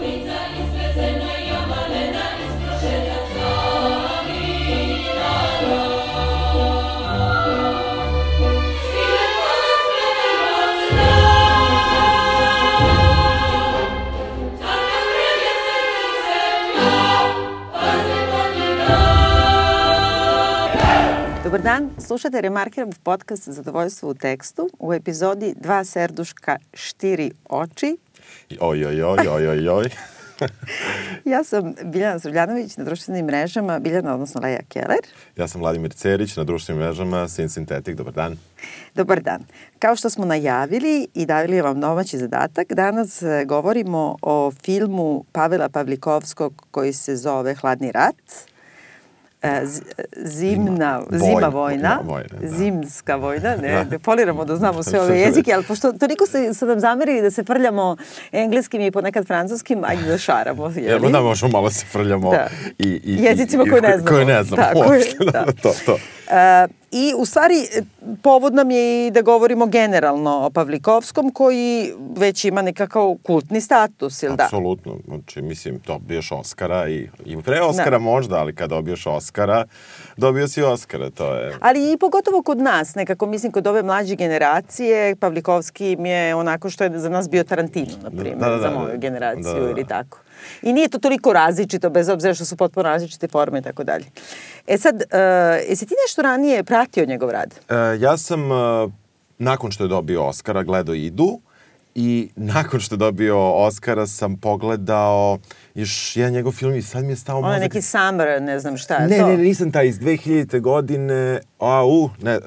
Always Dobar dan, slušate Remarkirov podcast Zadovoljstvo u tekstu u epizodi Dva serduška, štiri oči. Oj, oj, oj, oj, oj, oj. ja sam Biljana Zrljanović na društvenim mrežama, Biljana, odnosno Leja Keller. Ja sam Vladimir Cerić na društvenim mrežama Sin Synthetic. Dobar dan. Dobar dan. Kao što smo najavili i davili vam domaći zadatak, danas e, govorimo o filmu Pavela Pavlikovskog koji se zove Hladni rat зимна, зима војна, војна да. зимска војна, не, да. полирамо да знамо се овие јазики, ал пошто тоliko се се нам замери да се фрлјамо енглески и понекад француски ајде да шарамо, јели? Ево да можеме мало да се фрлјамо да. и и јазицима кои не знамо. Така, кои не. Да, да. то, то. Uh, I u stvari povod nam je i da govorimo generalno o Pavlikovskom koji već ima nekakav kultni status, ili da? Apsolutno. Znači, mislim, dobiješ Oscara i, i pre Oscara da. možda, ali kad dobiješ Oscara, dobio si Oscara, to je... Ali i pogotovo kod nas, nekako mislim kod ove mlađe generacije, Pavlikovski im je onako što je za nas bio Tarantino, na primjer, da, da, da, za moju generaciju da, da, da. ili tako. I nije to toliko različito, bez obzira što su potpuno različite forme i tako dalje. E sad, uh, jesi ti nešto ranije pratio njegov rad? Uh, ja sam, uh, nakon što je dobio Oscara, gledao Idu i nakon što je dobio Oscara sam pogledao još jedan njegov film i sad mi je stao mozak... Ono je neki Summer, ne znam šta je ne, to. Ne, ne, nisam taj iz 2000. godine, a u, ne,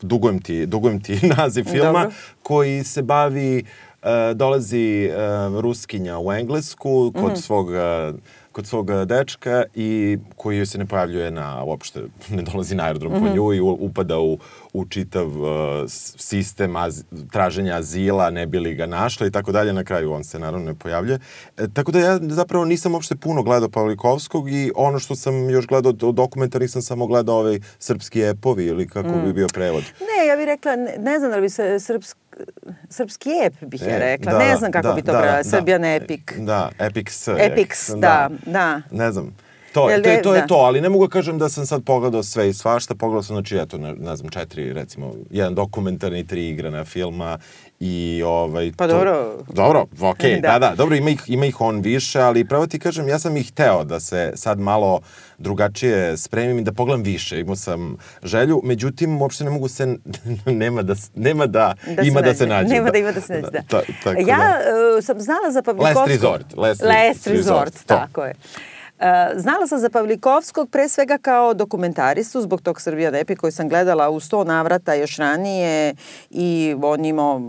dugujem ti, dugujem ti naziv filma, Dobro. koji se bavi E, dolazi uh, Ruskinja u Englesku kod mm -hmm. svog uh, kod svog dečka i koji se ne pojavljuje na, uopšte ne dolazi na aerodrom mm -hmm. po nju i upada u, u čitav uh, sistem az, traženja azila, ne bi li ga našla i tako dalje. Na kraju on se naravno ne pojavljuje. E, tako da ja zapravo nisam uopšte puno gledao Pavlikovskog i ono što sam još gledao od dokumentar nisam samo gledao ovaj srpski epovi ili kako mm. bi bio prevod. Ne, ja bih rekla, ne, ne znam da li bi se srpski srpski ep, bih ja e, rekla. Da, ne znam kako da, bi to da, prevela. Srbijan da, epik. Da, epic s. Epics, da, da. Ne znam. To, je, to, je, to je da. to, ali ne mogu da kažem da sam sad pogledao sve i svašta, pogledao sam, znači, eto, ne, ne znam, četiri, recimo, jedan dokumentarni, tri igrana filma i ovaj... Pa to, dobro. Dobro, okej, okay, da. da, da, dobro, ima ih, ima ih on više, ali pravo ti kažem, ja sam ih hteo da se sad malo drugačije spremim i da pogledam više, imao sam želju, međutim, uopšte ne mogu se, nema da, nema da, da ima da se nađe. Nema da, da ima da se nađe, da. da. Ta, ja da. uh, sam znala za Pavlikovskog... Last Resort. Last, Last Resort, resort tako je. E, znala sam za Pavlikovskog pre svega kao dokumentaristu zbog tog Srbija Depi koji sam gledala u sto navrata još ranije i on imao,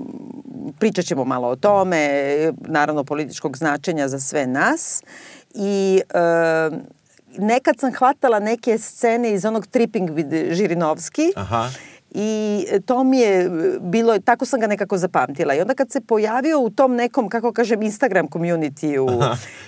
pričat ćemo malo o tome, naravno političkog značenja za sve nas i e, nekad sam hvatala neke scene iz onog Tripping with Žirinovski Aha I to mi je bilo, tako sam ga nekako zapamtila. I onda kad se pojavio u tom nekom, kako kažem, Instagram community-u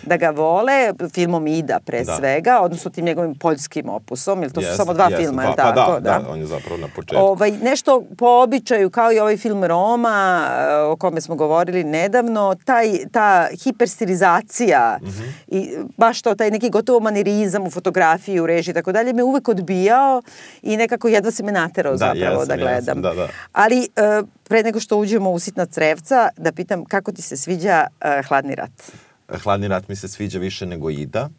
da ga vole, filmom Ida pre da. svega, odnosno tim njegovim poljskim opusom, ili to yes, su samo dva yes, filma, je pa, tako? Da, da, on je zapravo na početku. Ovaj, nešto po običaju, kao i ovaj film Roma, o kome smo govorili nedavno, taj, ta hiperstilizacija mm -hmm. i baš to, taj neki gotovo manirizam u fotografiji, u režiji i tako dalje, me uvek odbijao i nekako jedva se me naterao da, zapravo zapravo da gledam. Da, da. Ali uh, pre nego što uđemo u sitna crevca, da pitam kako ti se sviđa uh, Hladni rat? Hladni rat mi se sviđa više nego Ida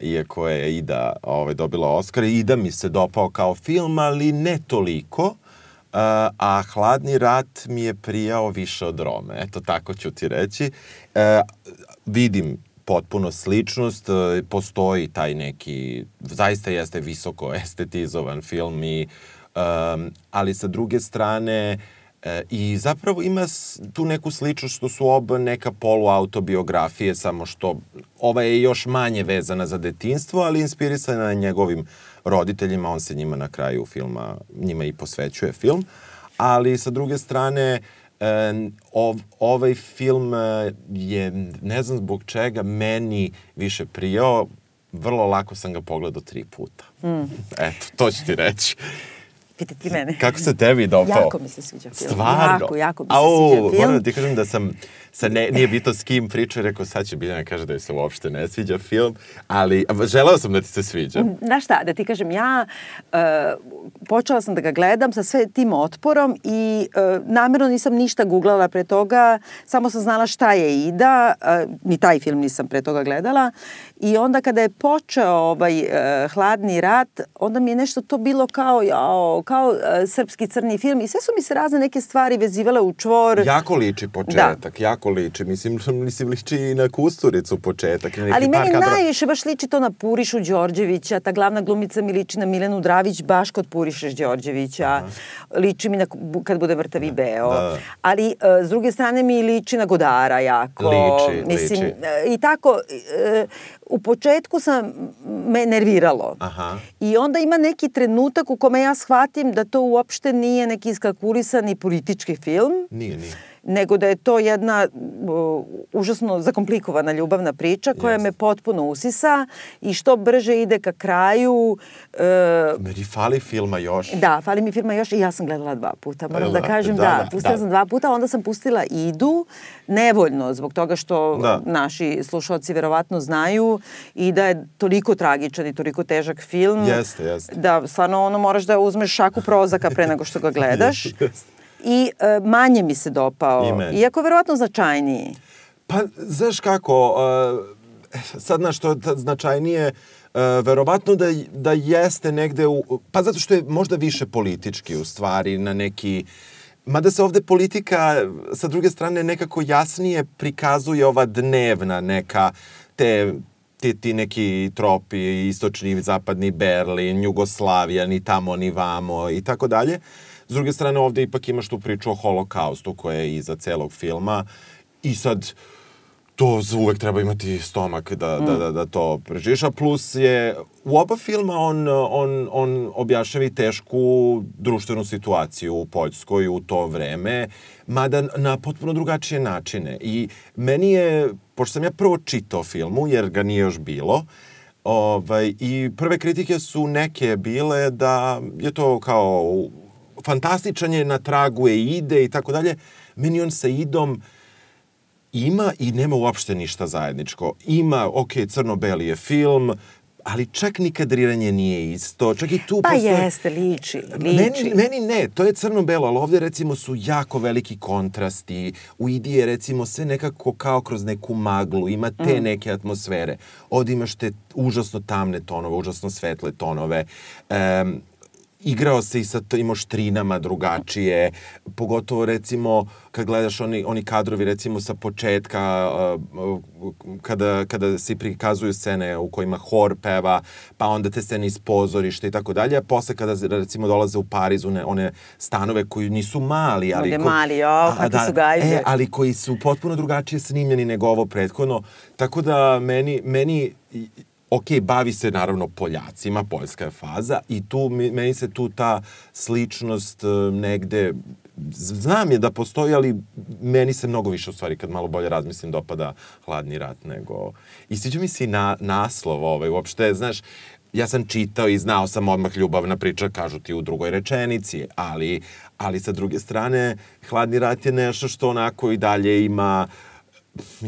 iako je Ida ovaj, dobila Oscar. Ida mi se dopao kao film, ali ne toliko. Uh, a Hladni rat mi je prijao više od Rome. Eto, tako ću ti reći. Uh, vidim potpuno sličnost, postoji taj neki, zaista jeste visoko estetizovan film i Um, ali sa druge strane, E, I zapravo ima tu neku sličnost što su oba neka poluautobiografije, samo što ova je još manje vezana za detinstvo, ali inspirisana na njegovim roditeljima, on se njima na kraju filma, njima i posvećuje film. Ali sa druge strane, e, ov, ovaj film e, je, ne znam zbog čega, meni više prijao. Vrlo lako sam ga pogledao tri puta. Mm. Eto, to ću ti reći. Pita ti mene. Kako se tebi dopao? Jako mi se sviđa film. Stvarno? Jako, jako mi se Au, sviđa film. Moram da ti kažem da sam Sad ne, nije bito s kim pričao, rekao sad će Biljana kaže da joj se uopšte ne sviđa film, ali želeo sam da ti se sviđa. Znaš šta, da ti kažem, ja uh, počela sam da ga gledam sa sve tim otporom i uh, namjerno nisam ništa googlala pre toga, samo sam znala šta je Ida, uh, ni taj film nisam pre toga gledala i onda kada je počeo ovaj uh, hladni rat, onda mi je nešto to bilo kao, jao, kao uh, srpski crni film i sve su mi se razne neke stvari vezivale u čvor. Jako liči početak, da. jako liči. Mislim, mislim liči i na Kusturicu početak. Ali meni kadra... najviše baš liči to na Purišu Đorđevića, ta glavna glumica mi liči na Milenu Dravić, baš kod Puriše Đorđevića. Aha. Liči mi na, kad bude Vrtavi da. Beo. Da. Ali, uh, s druge strane, mi liči na Godara jako. Liči, mislim, liči. Uh, I tako, uh, u početku sam me nerviralo. Aha. I onda ima neki trenutak u kome ja shvatim da to uopšte nije neki iskalkulisani politički film. Nije, nije nego da je to jedna uh, užasno zakomplikovana ljubavna priča koja yes. me potpuno usisa i što brže ide ka kraju. Uh, Meni fali filma još. Da, fali mi filma još i ja sam gledala dva puta. Moram da, da kažem, da, da, da pustila da. sam dva puta, onda sam pustila Idu, nevoljno, zbog toga što da. naši slušalci verovatno znaju i da je toliko tragičan i toliko težak film. Jeste, jeste. Da, stvarno ono moraš da uzmeš šaku prozaka pre nego što ga gledaš. jeste i e, manje mi se dopao, iako verovatno značajniji. Pa, znaš kako, e, sad na što značajnije, Uh, verovatno da, da jeste negde u, pa zato što je možda više politički u stvari na neki Mada se ovde politika sa druge strane nekako jasnije prikazuje ova dnevna neka te ti, ti neki tropi, istočni, zapadni Berlin, Jugoslavija, ni tamo, ni vamo i tako dalje. S druge strane, ovde ipak imaš tu priču o holokaustu koja je iza celog filma i sad to uvek treba imati stomak da, mm. da, da, da to preživiš, a plus je u oba filma on, on, on objašnjava i tešku društvenu situaciju u Poljskoj u to vreme, mada na potpuno drugačije načine. I meni je, pošto sam ja prvo čitao filmu, jer ga nije još bilo, ovaj, i prve kritike su neke bile da je to kao fantastičan je, na tragu je ide i tako dalje. Meni on sa idom ima i nema uopšte ništa zajedničko. Ima, ok, crno-beli je film, ali čak ni kadriranje nije isto. Čak i tu pa postoje... jeste, liči, liči. Meni, meni ne, to je crno-belo, ali ovde recimo su jako veliki kontrasti. U Idi je recimo sve nekako kao kroz neku maglu, ima te mm. neke atmosfere. Ovde imaš te užasno tamne tonove, užasno svetle tonove. Um, igrao se i sa tim oštrinama drugačije, pogotovo recimo kad gledaš oni, oni kadrovi recimo sa početka uh, kada, kada se prikazuju scene u kojima hor peva, pa onda te scene iz pozorišta i tako dalje, a posle kada recimo dolaze u Pariz one, one stanove koji nisu mali, ali... Ko, mali, jo, kakvi da, su gajbe. E, ali koji su potpuno drugačije snimljeni nego ovo prethodno, tako da meni, meni ok, bavi se naravno Poljacima, poljska je faza i tu, meni se tu ta sličnost e, negde znam je da postoji, ali meni se mnogo više u stvari kad malo bolje razmislim dopada hladni rat nego... I sviđa mi se i na, naslov ovaj, uopšte, znaš, ja sam čitao i znao sam odmah ljubavna priča, kažu ti u drugoj rečenici, ali, ali sa druge strane, hladni rat je nešto što onako i dalje ima uh,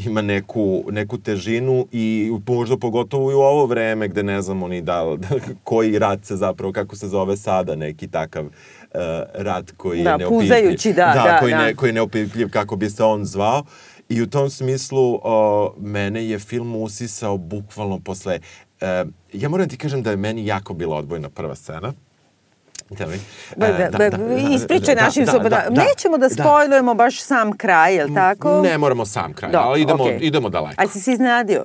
ima neku, neku težinu i možda pogotovo i u ovo vreme gde ne znamo ni da, da koji rat se zapravo, kako se zove sada, neki takav uh, rat koji da, je neopipljiv. Puzajući, da, da, da, koji, da. Ne, koji je neopipljiv kako bi se on zvao. I u tom smislu uh, mene je film usisao bukvalno posle... Uh, ja moram ti kažem da je meni jako bila odbojna prva scena. Da, da, da, da, ispričaj da, našim da, da, da, Nećemo da spojlujemo baš sam kraj, je tako? Ne moramo sam kraj, da, ali idemo, okay. idemo daleko. Ali si se iznenadio?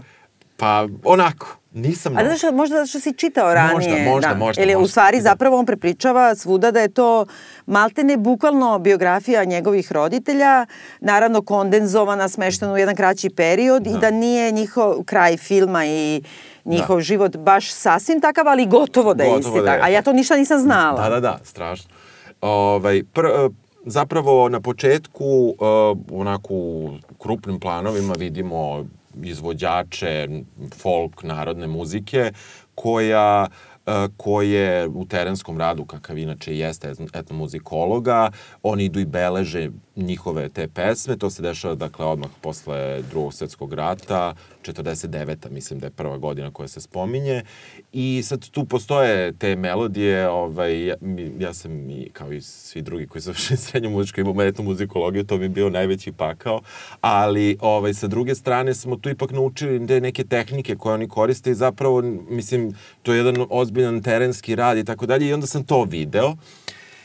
Pa, onako. Nisam A znaš, možda da što si čitao ranije. Možda, možda, da. možda. Ili možda. u stvari zapravo on prepričava svuda da je to maltene bukvalno biografija njegovih roditelja, naravno kondenzovana, smeštena u jedan kraći period da. i da nije njihov kraj filma i njihov da. život baš sasvim takav, ali gotovo da je gotovo isti da je. A ja to ništa nisam znala. Da, da, da, strašno. Ovaj, pr, zapravo na početku, uh, onako u krupnim planovima vidimo izvođače folk narodne muzike koja koje u terenskom radu, kakav inače jeste etnomuzikologa, oni idu i beleže njihove te pesme. To se dešava, dakle, odmah posle drugog svetskog rata, 49. mislim da je prva godina koja se spominje. I sad tu postoje te melodije, ovaj, ja, ja sam i, kao i svi drugi koji završili srednju muzičku i umetnu muzikologiju, to mi je bio najveći pakao, ali ovaj, sa druge strane smo tu ipak naučili te neke tehnike koje oni koriste i zapravo, mislim, to je jedan ozbiljan terenski rad i tako dalje i onda sam to video.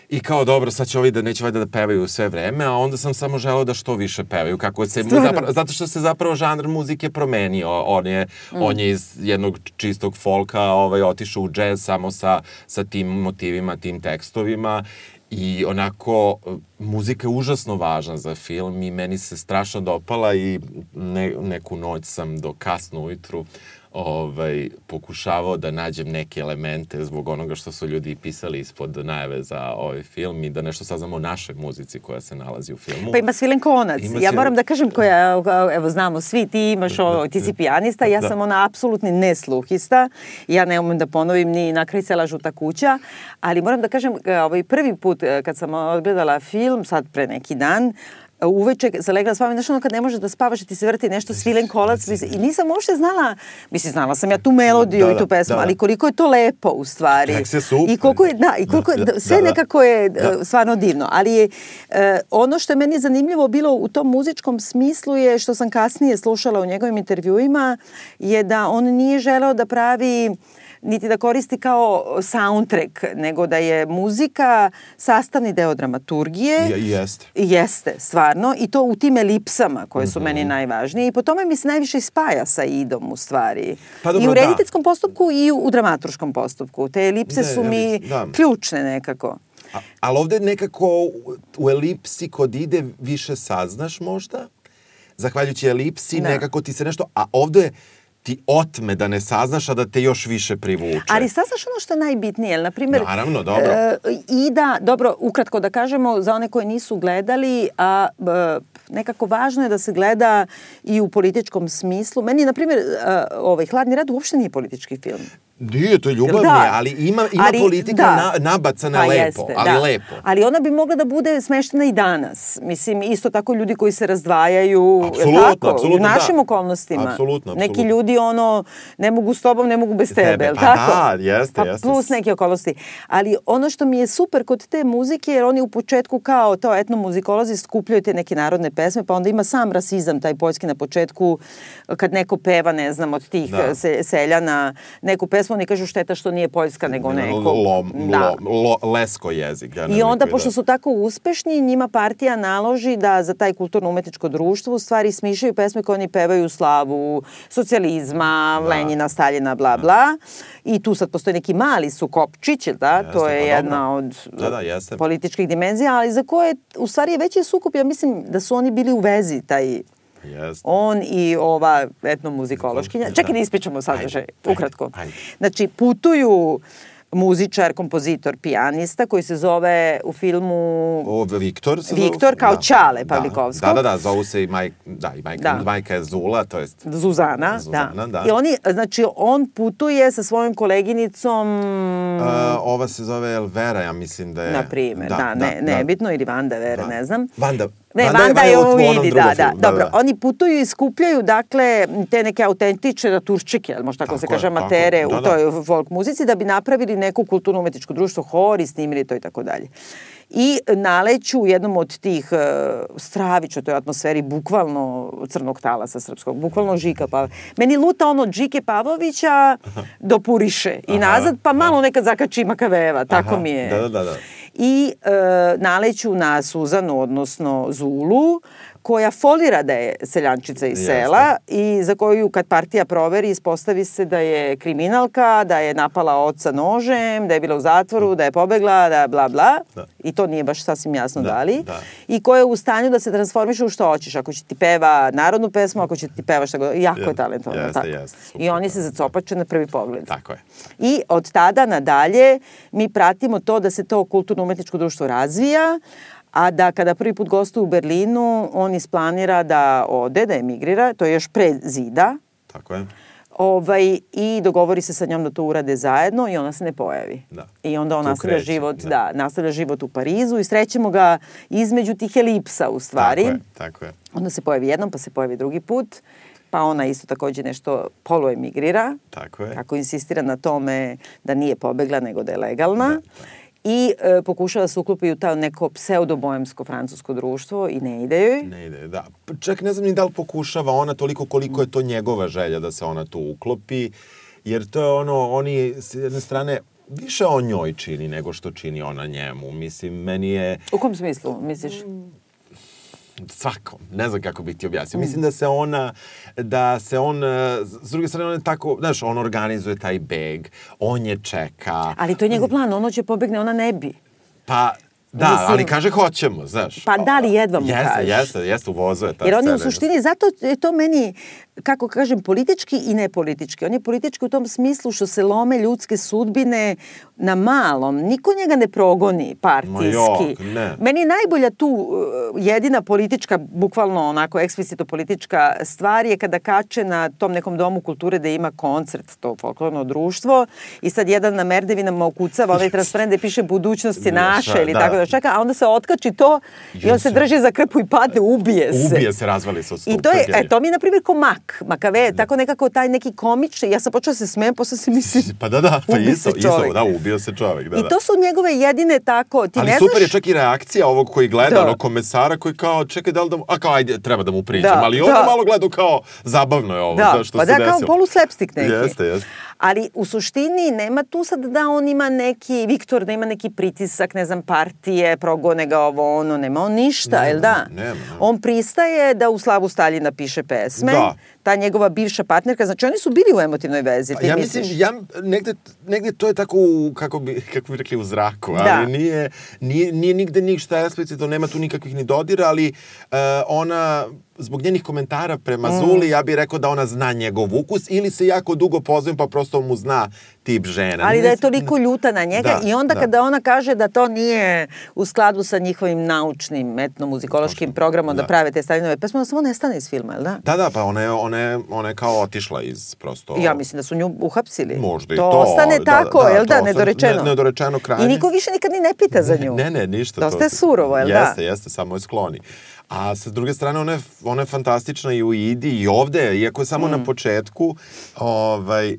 I kao dobro, sad će ovi da neće valjda da pevaju sve vreme, a onda sam samo želeo da što više pevaju, kako se zapravo, zato što se zapravo žanr muzike promenio. On je mm. on je iz jednog čistog folka ovaj otišao u džez samo sa sa tim motivima, tim tekstovima I onako, muzika je užasno važna za film i meni se strašno dopala i ne, neku noć sam do kasno ujutru ovaj, pokušavao da nađem neke elemente zbog onoga što su ljudi pisali ispod najave za ovaj film i da nešto saznamo o našoj muzici koja se nalazi u filmu. Pa ima Svilen Konac. Ima ja moram da kažem koja, evo znamo svi, ti imaš ovo, ti si pijanista, ja da. sam ona apsolutni nesluhista. Ja ne umem da ponovim ni na kraj cela žuta kuća, ali moram da kažem, ovaj prvi put eh, kad sam odgledala film, sad pre neki dan, uveče zalegla s vama, znaš ono kad ne možeš da spavaš i ti se vrti nešto svilen kolac mislim, i nisam uopšte znala, mislim znala sam ja tu melodiju da, i tu pesmu, da, da. ali koliko je to lepo u stvari. Tekst je super. I koliko je, da, i koliko da, da, sve da, da. nekako je da. stvarno divno, ali je uh, ono što je meni zanimljivo bilo u tom muzičkom smislu je što sam kasnije slušala u njegovim intervjuima je da on nije želeo da pravi uh, niti da koristi kao soundtrack, nego da je muzika sastavni deo dramaturgije. Je, jeste. Jeste, stvarno. I to u tim elipsama koje su mm -hmm. meni najvažnije. I po tome mi se najviše spaja sa idom u stvari. Pa, dobro, I u da. rediteljskom da. postupku i u, u dramaturškom postupku. Te elipse da, su mi da. ključne nekako. A, ali ovde nekako u elipsi kod ide više saznaš možda? Zahvaljujući elipsi da. nekako ti se nešto... A ovde je ti otme da ne saznaš, a da te još više privuče. Ali saznaš ono što je najbitnije, na primjer... Naravno, dobro. E, I da, dobro, ukratko da kažemo, za one koji nisu gledali, a e, nekako važno je da se gleda i u političkom smislu. Meni, na primjer, e, ovaj, Hladni rad uopšte nije politički film. Nije, to je ljubavni, da. ali ima, ima ali, politika da. na, nabacana pa lepo, jeste, ali da. lepo. Ali ona bi mogla da bude smeštena i danas. Mislim, isto tako ljudi koji se razdvajaju, apsolutno, tako, apsolutno, u našim da. okolnostima. Apsolutno, apsolutno. Neki ljudi, ono, ne mogu s tobom, ne mogu bez tebe, tebe. Pa tako? da, jeste, pa jeste. Plus neke okolnosti. Ali ono što mi je super kod te muzike, jer oni u početku kao to etnomuzikolozi skupljaju te neke narodne pesme, pa onda ima sam rasizam, taj poljski na početku, kad neko peva, ne znam, od tih da. se, seljana, neku pesmu, oni kažu šteta što nije poljska, nego neko... Lo, da. lo, lo, lesko jezik. Ja I onda, pošto da. su tako uspešni, njima partija naloži da za taj kulturno-umetničko društvo u stvari smišaju pesme koje oni pevaju u slavu socijalizma, da. Lenjina, Staljina, bla, da. bla. I tu sad postoji neki mali sukopčić, da? Jeste, to je pa jedna dobro. od da, da, jeste. političkih dimenzija, ali za koje, u stvari je veći sukup, ja mislim da su oni bili u vezi, taj Jeste. On i ova etnomuzikološkinja. Čekaj da ispričamo sadržaj, ukratko. Ajde. Znači, putuju muzičar, kompozitor, pijanista koji se zove u filmu o, Viktor se Viktor kao da, Čale da. Pavlikovskog. Da, da, da, zovu se i Maj, da, i majka, da. majka je Zula, to jest Zuzana, Zuzana da. da. I oni, znači, on putuje sa svojom koleginicom uh, ova se zove Elvera, ja mislim da je na primer, da, da, ne, da, nebitno ili Vanda Vera, da. ne znam. Vanda, Ne, Vanda, Vanda je u vidi, da, da. Dobro, da, da. oni putuju i skupljaju, dakle, te neke autentične naturčike, ali možda tako, tako se kaže, amatere da, u toj da. folk muzici, da bi napravili neku kulturno-umetničko društvo, hor i snimili to i tako dalje. I naleću u jednom od tih uh, stravić u toj atmosferi, bukvalno crnog talasa srpskog, bukvalno Žika Pavlovića. Meni luta ono Žike Pavlovića do Puriše i nazad, pa malo nekad zakači Makaveva, tako Aha, mi je. Da, da, da i e, naleću na Suzanu, odnosno Zulu, koja folira da je seljančica iz sela i za koju kad partija proveri ispostavi se da je kriminalka, da je napala oca nožem, da je bila u zatvoru, da je pobegla, da bla bla. Da. I to nije baš sasvim jasno da, da li. Da. I koja je u stanju da se transformiše u što hoćeš. Ako će ti peva narodnu pesmu, ako će ti peva šta god. Jako je, je talentovano. Jeste, tako. Jeste, super, I oni se zacopače na prvi pogled. Tako je. I od tada nadalje mi pratimo to da se to kulturno-umetničko društvo razvija, a da kada prvi put gostuje u Berlinu, on isplanira da ode, da emigrira, to je još pre zida. Tako je Ovaj, I dogovori se sa njom da to urade zajedno i ona se ne pojavi. Da. I onda on Tu nastavlja kreće, život, da. da. nastavlja život u Parizu i srećemo ga između tih elipsa u stvari. Tako je, tako je. Onda se pojavi jednom, pa se pojavi drugi put, pa ona isto takođe nešto poluemigrira, Tako je. kako insistira na tome da nije pobegla, nego da je legalna. Da, da. I e, pokušava da se uklopi u ta neko pseudo-bojemsko francusko društvo i ne ide joj. Ne ide, da. Pa Čak ne znam ni da li pokušava ona toliko koliko je to njegova želja da se ona tu uklopi, jer to je ono, oni s jedne strane više on njoj čini nego što čini ona njemu. Mislim, meni je U kom smislu, misliš? Svakom, ne znam kako bih ti objasnio. Mislim da se ona, da se on, e, s druge strane on je tako, znaš, on organizuje taj beg, on je čeka, Ali to je njegov plan, ono će pobegne, ona ne bi. pa da, Mislim- ali kaže hoćemo, znaš. Pa da li jedva mu jeste, kaže? Jeste, jeste, u vozu je ta Jer on je u suštini, zato je to meni, kako kažem, politički i nepolitički. On je politički u tom smislu što se lome ljudske sudbine na malom. Niko njega ne progoni partijski. jok, ne. Meni je najbolja tu uh, jedina politička, bukvalno onako eksplicitno politička stvar je kada kače na tom nekom domu kulture da ima koncert, to folklorno društvo, i sad jedan na merdevinama okucava onaj transparent gde piše budućnost je Da, naša ili da. tako da čeka, a onda se otkači to i on se Jesu. drži za krpu i padne, ubije se. Ubije se, razvali se od I stupa. to je, e, to mi je, na primjer, ko mak, makave, tako nekako taj neki komični, ja sam počela da se smijem, posle se mislim, Pa da, da, pa isto, isto, da, ubio se čovek, da, I da. to su njegove jedine tako, ti Ali ne super znaš... je čak i reakcija ovog koji gleda, Da. ono komesara koji kao, čekaj, da li da mu, a kao, ajde, treba da mu priđem, Da, ali da. je malo gledao kao, zabavno je ovo, Da, što pa se da, desilo. kao polu slapstick neki. Jeste, jeste. Ali u suštini nema tu sad da on ima neki, Viktor da ima neki pritisak, ne znam, partije, progone ga ovo, ono, nema on ništa, Nema, jel da? nema, nema. On pristaje da u slavu Staljina piše pesme, Da. Ta njegova bivša partnerka, znači oni su bili u emotivnoj vezi, Pa ti ja misliš? mislim, ja negde, negde to je tako, u, kako bi, kako bi rekli, u zraku, ali Da. nije, nije, nije nigde ništa eksplicitno, nema tu nikakvih ni dodira, ali uh, ona, zbog njenih komentara prema Mm. Zuli, ja bih rekao da ona zna njegov ukus, ili se jako dugo poznajem, pa prosto mu zna tip žena. Ali da je toliko ljuta na njega Da, i onda da. kada ona kaže da to nije u skladu sa njihovim naučnim, etnomuzikološkim programom da, Da. prave te Staljinove pesme, ona samo nestane iz filma, jel da? Da, da, pa ona je, ona je, ona je kao otišla iz prosto... Ja mislim da su nju uhapsili. Možda i to. to. ostane da, tako, da, jel to da, nedorečeno. ne- nedorečeno krajnje. I niko više nikad ni ne pita za nju. Ne, ne, ništa. Dosta to- je surovo, jel da? jeste, Jeste, samo je skloni. A sa druge strane, ona je, ona je fantastična i u Idi i ovde, iako je samo Mm. na početku, ovaj,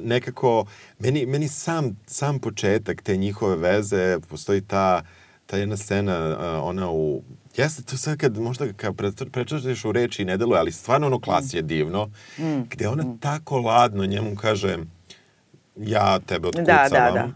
nekako, meni, meni sam, sam početak te njihove veze, postoji ta, ta jedna scena, ona u Jeste, to sad kad možda kad pre- prečaš u reči i ne deluje, ali stvarno ono klas je divno, Mm. gde ona tako ladno njemu kaže ja tebe Da, otkucavam. da, da.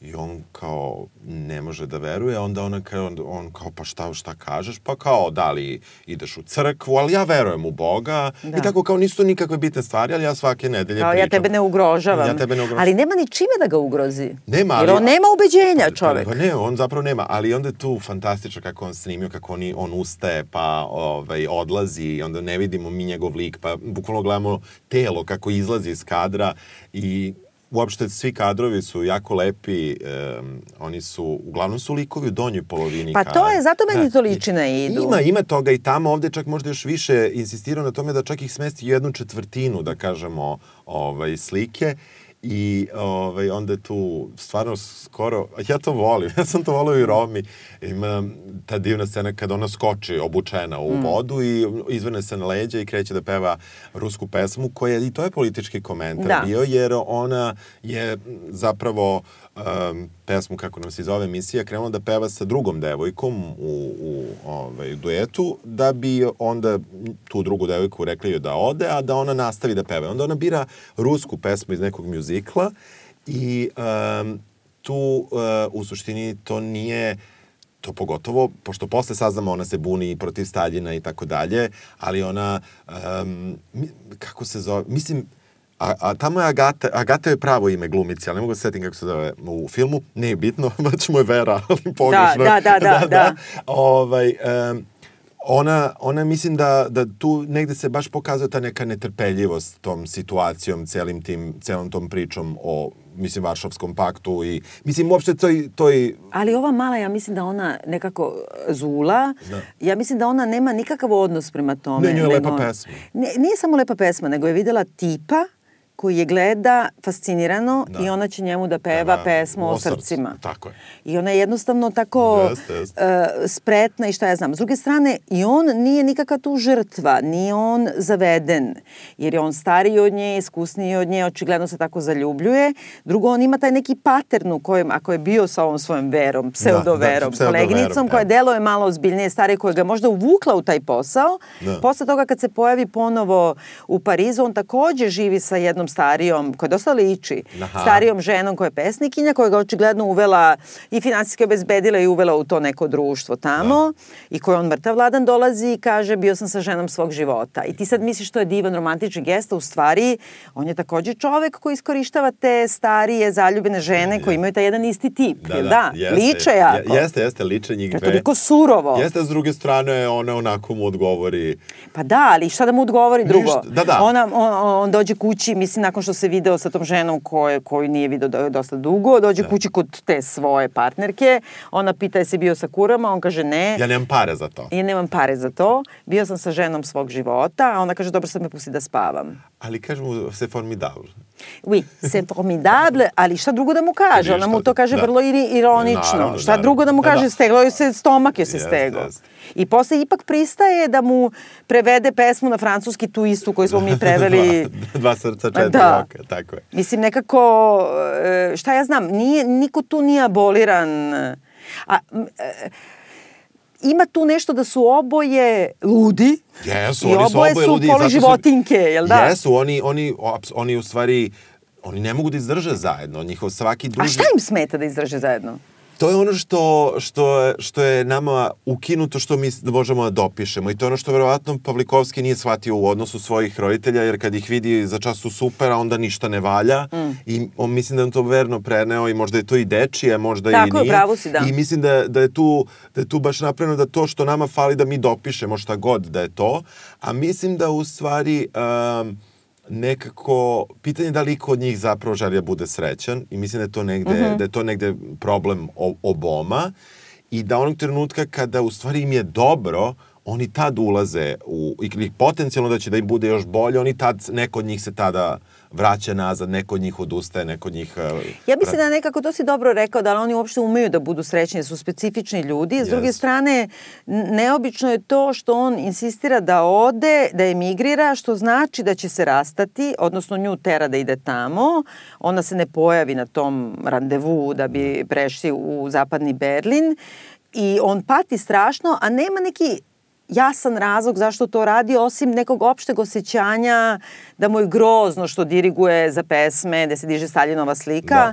I on kao ne može da veruje, onda ona kao, on kao pa šta, šta kažeš? Pa kao da li ideš u crkvu, ali ja verujem u Boga. Da. I tako kao nisu nikakve bitne stvari, ali ja svake nedelje Kao pričam. ja tebe ne ugrožavam. Ja tebe ne ugrožavam. Ali nema ni čime da ga ugrozi. Nema, Jer ali- on nema ubeđenja, čovek. Pa ne, on zapravo nema, ali onda je tu fantastično kako on snimio, kako on, on ustaje, pa ovaj, odlazi i onda ne vidimo mi njegov lik, pa bukvalno gledamo telo kako izlazi iz kadra i uopšte svi kadrovi su jako lepi, um, oni su, uglavnom su likovi u donjoj polovini Pa to je, zato meni Da. to liči na Idu. Ima, ima toga i tamo, ovde čak možda još više insistirao na tome da čak ih smesti u jednu četvrtinu, da kažemo, ovaj, slike i ovaj, onda je tu stvarno skoro, ja to volim, ja sam to volio i Romi, ima ta divna scena kada ona skoči obučena u vodu i izvrne se na leđa i kreće da peva rusku pesmu koja, i to je politički komentar Da. bio, jer ona je zapravo um, pesmu, kako nam se zove emisija, krenula da peva sa drugom devojkom u, u ovaj, duetu, da bi onda tu drugu devojku rekli joj da ode, a da ona nastavi da peva. Onda ona bira rusku pesmu iz nekog mjuzikla i um, tu uh, u suštini to nije to pogotovo, pošto posle saznamo ona se buni protiv Staljina i tako dalje, ali ona, um, kako se zove, mislim, a, a tamo je Agata, Agata je pravo ime glumice, ali ne mogu da se setim kako se zove u filmu, nije bitno, već mu je Vera, ali pogrešno. da, da, da, da. Ovaj, um, ona, ona mislim da, da tu negde se baš pokazuje ta neka netrpeljivost tom situacijom, celim tim, celom tom pričom o, mislim, Varšavskom paktu i, mislim, uopšte toj, toj Ali ova mala, ja mislim da ona nekako zula, Da. ja mislim da ona nema nikakav odnos prema tome. Ne, njoj je lepa pesma. Ne, nije samo lepa pesma, nego je videla tipa koji je gleda fascinirano Da. i ona će njemu da peva Da, pesmu o, srcima. tako je. I ona je jednostavno tako Jeste, jeste. e, spretna i šta ja znam. S druge strane, i on nije nikakva tu žrtva, nije on zaveden, jer je on stariji od nje, iskusniji od nje, očigledno se tako zaljubljuje. Drugo, on ima taj neki patern u kojem, ako je bio sa ovom svojom verom, pseudoverom, da, pseudoverom, koleginicom, koja da. deluje malo ozbiljnije, starije, koja ga možda uvukla u taj posao, Da. posle toga kad se pojavi ponovo u Parizu, on takođe živi sa jednom starijom, koja dosta liči, Aha. starijom ženom koja je pesnikinja, koja ga očigledno uvela i finansijski obezbedila i uvela u to neko društvo tamo i koja on mrtav vladan dolazi i kaže bio sam sa ženom svog života. I ti sad misliš to je divan romantični gest, a u stvari on je takođe čovek koji iskorištava te starije zaljubene žene koji imaju taj jedan isti tip. Da, da, jeste. liče jako. Je- Jeste, jeste, liče njih To je dve. toliko surovo. Jeste, s druge strane, ona onako mu odgovori. Pa da, ali šta da mu odgovori drugo? Ništa, da, da. Ona, on, on dođe kući, mislim, nakon što se video sa tom ženom koje, koju nije video do, dosta dugo, dođe Da. kući kod te svoje partnerke, ona pita je se bio sa kurama, on kaže ne. Ja nemam pare za to. Ja nemam pare za to, bio sam sa ženom svog života, a ona kaže dobro sad me pusti da spavam. Ali kažu mu se formidable. Oui, c'est formidable, ali šta drugo da mu kaže? Ona mu to kaže da. vrlo ironično. Naravno, šta naravno. drugo da mu Da, kaže? da. Steglo joj se stomak, joj se Jeste, steglo. jeste. I posle ipak pristaje da mu prevede pesmu na francuski, tu istu koju smo mi preveli. dva, dva srca, četiri Da. oka, tako je. Mislim, nekako, e, šta ja znam, nije, niko tu nije aboliran. A, e, ima tu nešto da su oboje ludi Jesu, i oni su oboje oboje su ludi. poli su- životinke, jel da? Jesu, oni, oni, oni u stvari, oni ne mogu da izdrže zajedno. Njihov svaki duži... A šta im smeta da izdrže zajedno? To je ono što, što, je, što je nama ukinuto što mi možemo da dopišemo i to je ono što verovatno Pavlikovski nije shvatio u odnosu svojih roditelja jer kad ih vidi za čas su super, a onda ništa ne valja mm. i on mislim da je on to verno preneo i možda je to i dečije, možda Tako i je, nije. pravo si, da. I mislim da, da, je tu, da je tu baš napravljeno da to što nama fali da mi dopišemo šta god da je to, a mislim da u stvari... Um, nekako, pitanje je da li iko od njih zapravo želi da bude srećan i mislim da je to negde, mm -hmm. da je to negde problem oboma i da onog trenutka kada u stvari im je dobro, oni tad ulaze u, ili potencijalno da će da im bude još bolje, oni tad, neko od njih se tada vraća nazad, neko od njih odustaje, neko od njih... Uh, Ja mislim da nekako to si dobro rekao, da oni uopšte umeju da budu srećni, da su specifični ljudi. S druge Jesu. strane, neobično je to što on insistira da ode, da emigrira, što znači da će se rastati, odnosno nju tera da ide tamo. Ona se ne pojavi na tom randevu da bi prešli u zapadni Berlin i on pati strašno, a nema neki jasan razlog zašto to radi, osim nekog opšteg osjećanja da mu je grozno što diriguje za pesme, da se diže Staljinova slika. Da.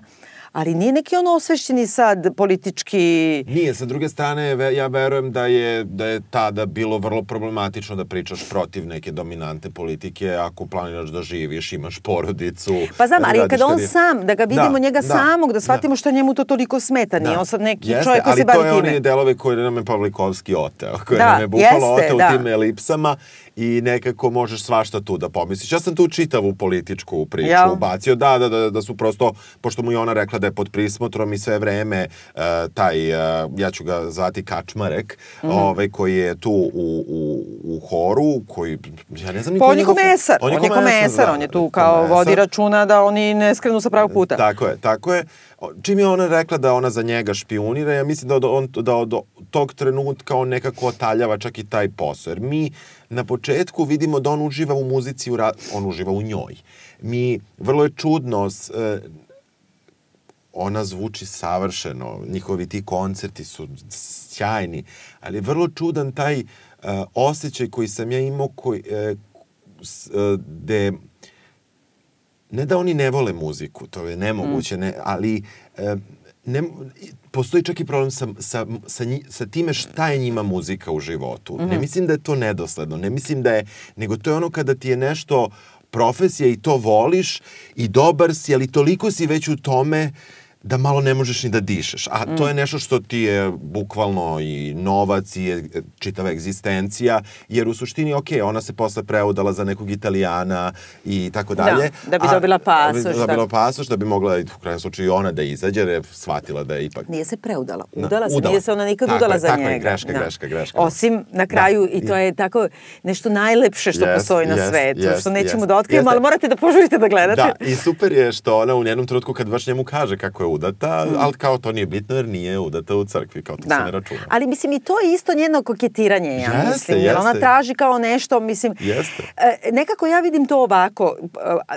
Ali nije neki on osvešćeni sad politički... Nije, sa druge strane, ja verujem da je, da je tada bilo vrlo problematično da pričaš protiv neke dominante politike ako planiraš da živiš, imaš porodicu. Pa znam, da ali kada on karijeru. sam, da ga vidimo Da, njega da, samog, da shvatimo što njemu to toliko smeta. Nije on sad neki Jeste, čovjek koji se bavi Ali to je time. oni delove koje nam je Pavlikovski oteo, koje Da, nam je bukvalo jeste, oteo da. u tim elipsama i nekako možeš svašta tu da pomisliš. Ja sam tu čitavu političku priču Jel? ubacio, da, da, da, da su prosto, pošto mu je ona rekla da je pod prismotrom i sve vreme uh, taj, uh, ja ću ga zvati Kačmarek, Mhm. ovaj, koji je tu u, u, u horu, koji, ja ne znam Pa on je komesar, on je komesar, da, on je tu kao komesar. vodi računa da oni ne skrenu sa pravog puta. Tako je, tako je. Čim je ona rekla da ona za njega špionira, ja mislim da od, on, da od tog trenutka on nekako otaljava čak i taj posao. Jer mi na početku vidimo da on uživa u muzici, u ra, on uživa u njoj. Mi, vrlo je čudno, s, e, ona zvuči savršeno, njihovi ti koncerti su sjajni, ali je vrlo čudan taj uh, osjećaj koji sam ja imao, koji, uh, s, uh, gde ne da oni ne vole muziku, to je nemoguće, ne, ali e, ne, postoji čak i problem sa, sa, sa, nji, sa time šta je njima muzika u životu. Ne mislim da je to nedosledno, ne mislim da je, nego to je ono kada ti je nešto profesija i to voliš i dobar si, ali toliko si već u tome da malo ne možeš ni da dišeš. A mm. to je nešto što ti je bukvalno i novac i je čitava egzistencija, jer u suštini, ok, ona se posle preudala za nekog italijana i tako Da, dalje. da bi dobila pasoš, Da bi da. dobila pasoš, da bi mogla, u krajem slučaju, ona da izađe, jer je shvatila da je ipak... Nije se preudala. Da, Udala se, udala. nije se ona nikad Tako udala je, za tako je, njega. greška, greška, greška. Osim na kraju, Da. i to je tako nešto najlepše što Jest, postoji na jest, svetu, jest, što nećemo jest. da otkrijemo, Jeste. ali morate da požurite da gledate. Da, i super je što ona u jednom trenutku kad baš njemu kaže kako je udata, Mm. ali kao to nije bitno jer nije udata u crkvi, kao to se ne računa. Ali mislim i to je isto njeno koketiranje, ja Jeste, mislim. Jer ona jeste. traži kao nešto, mislim... Jeste. E, nekako ja vidim to ovako,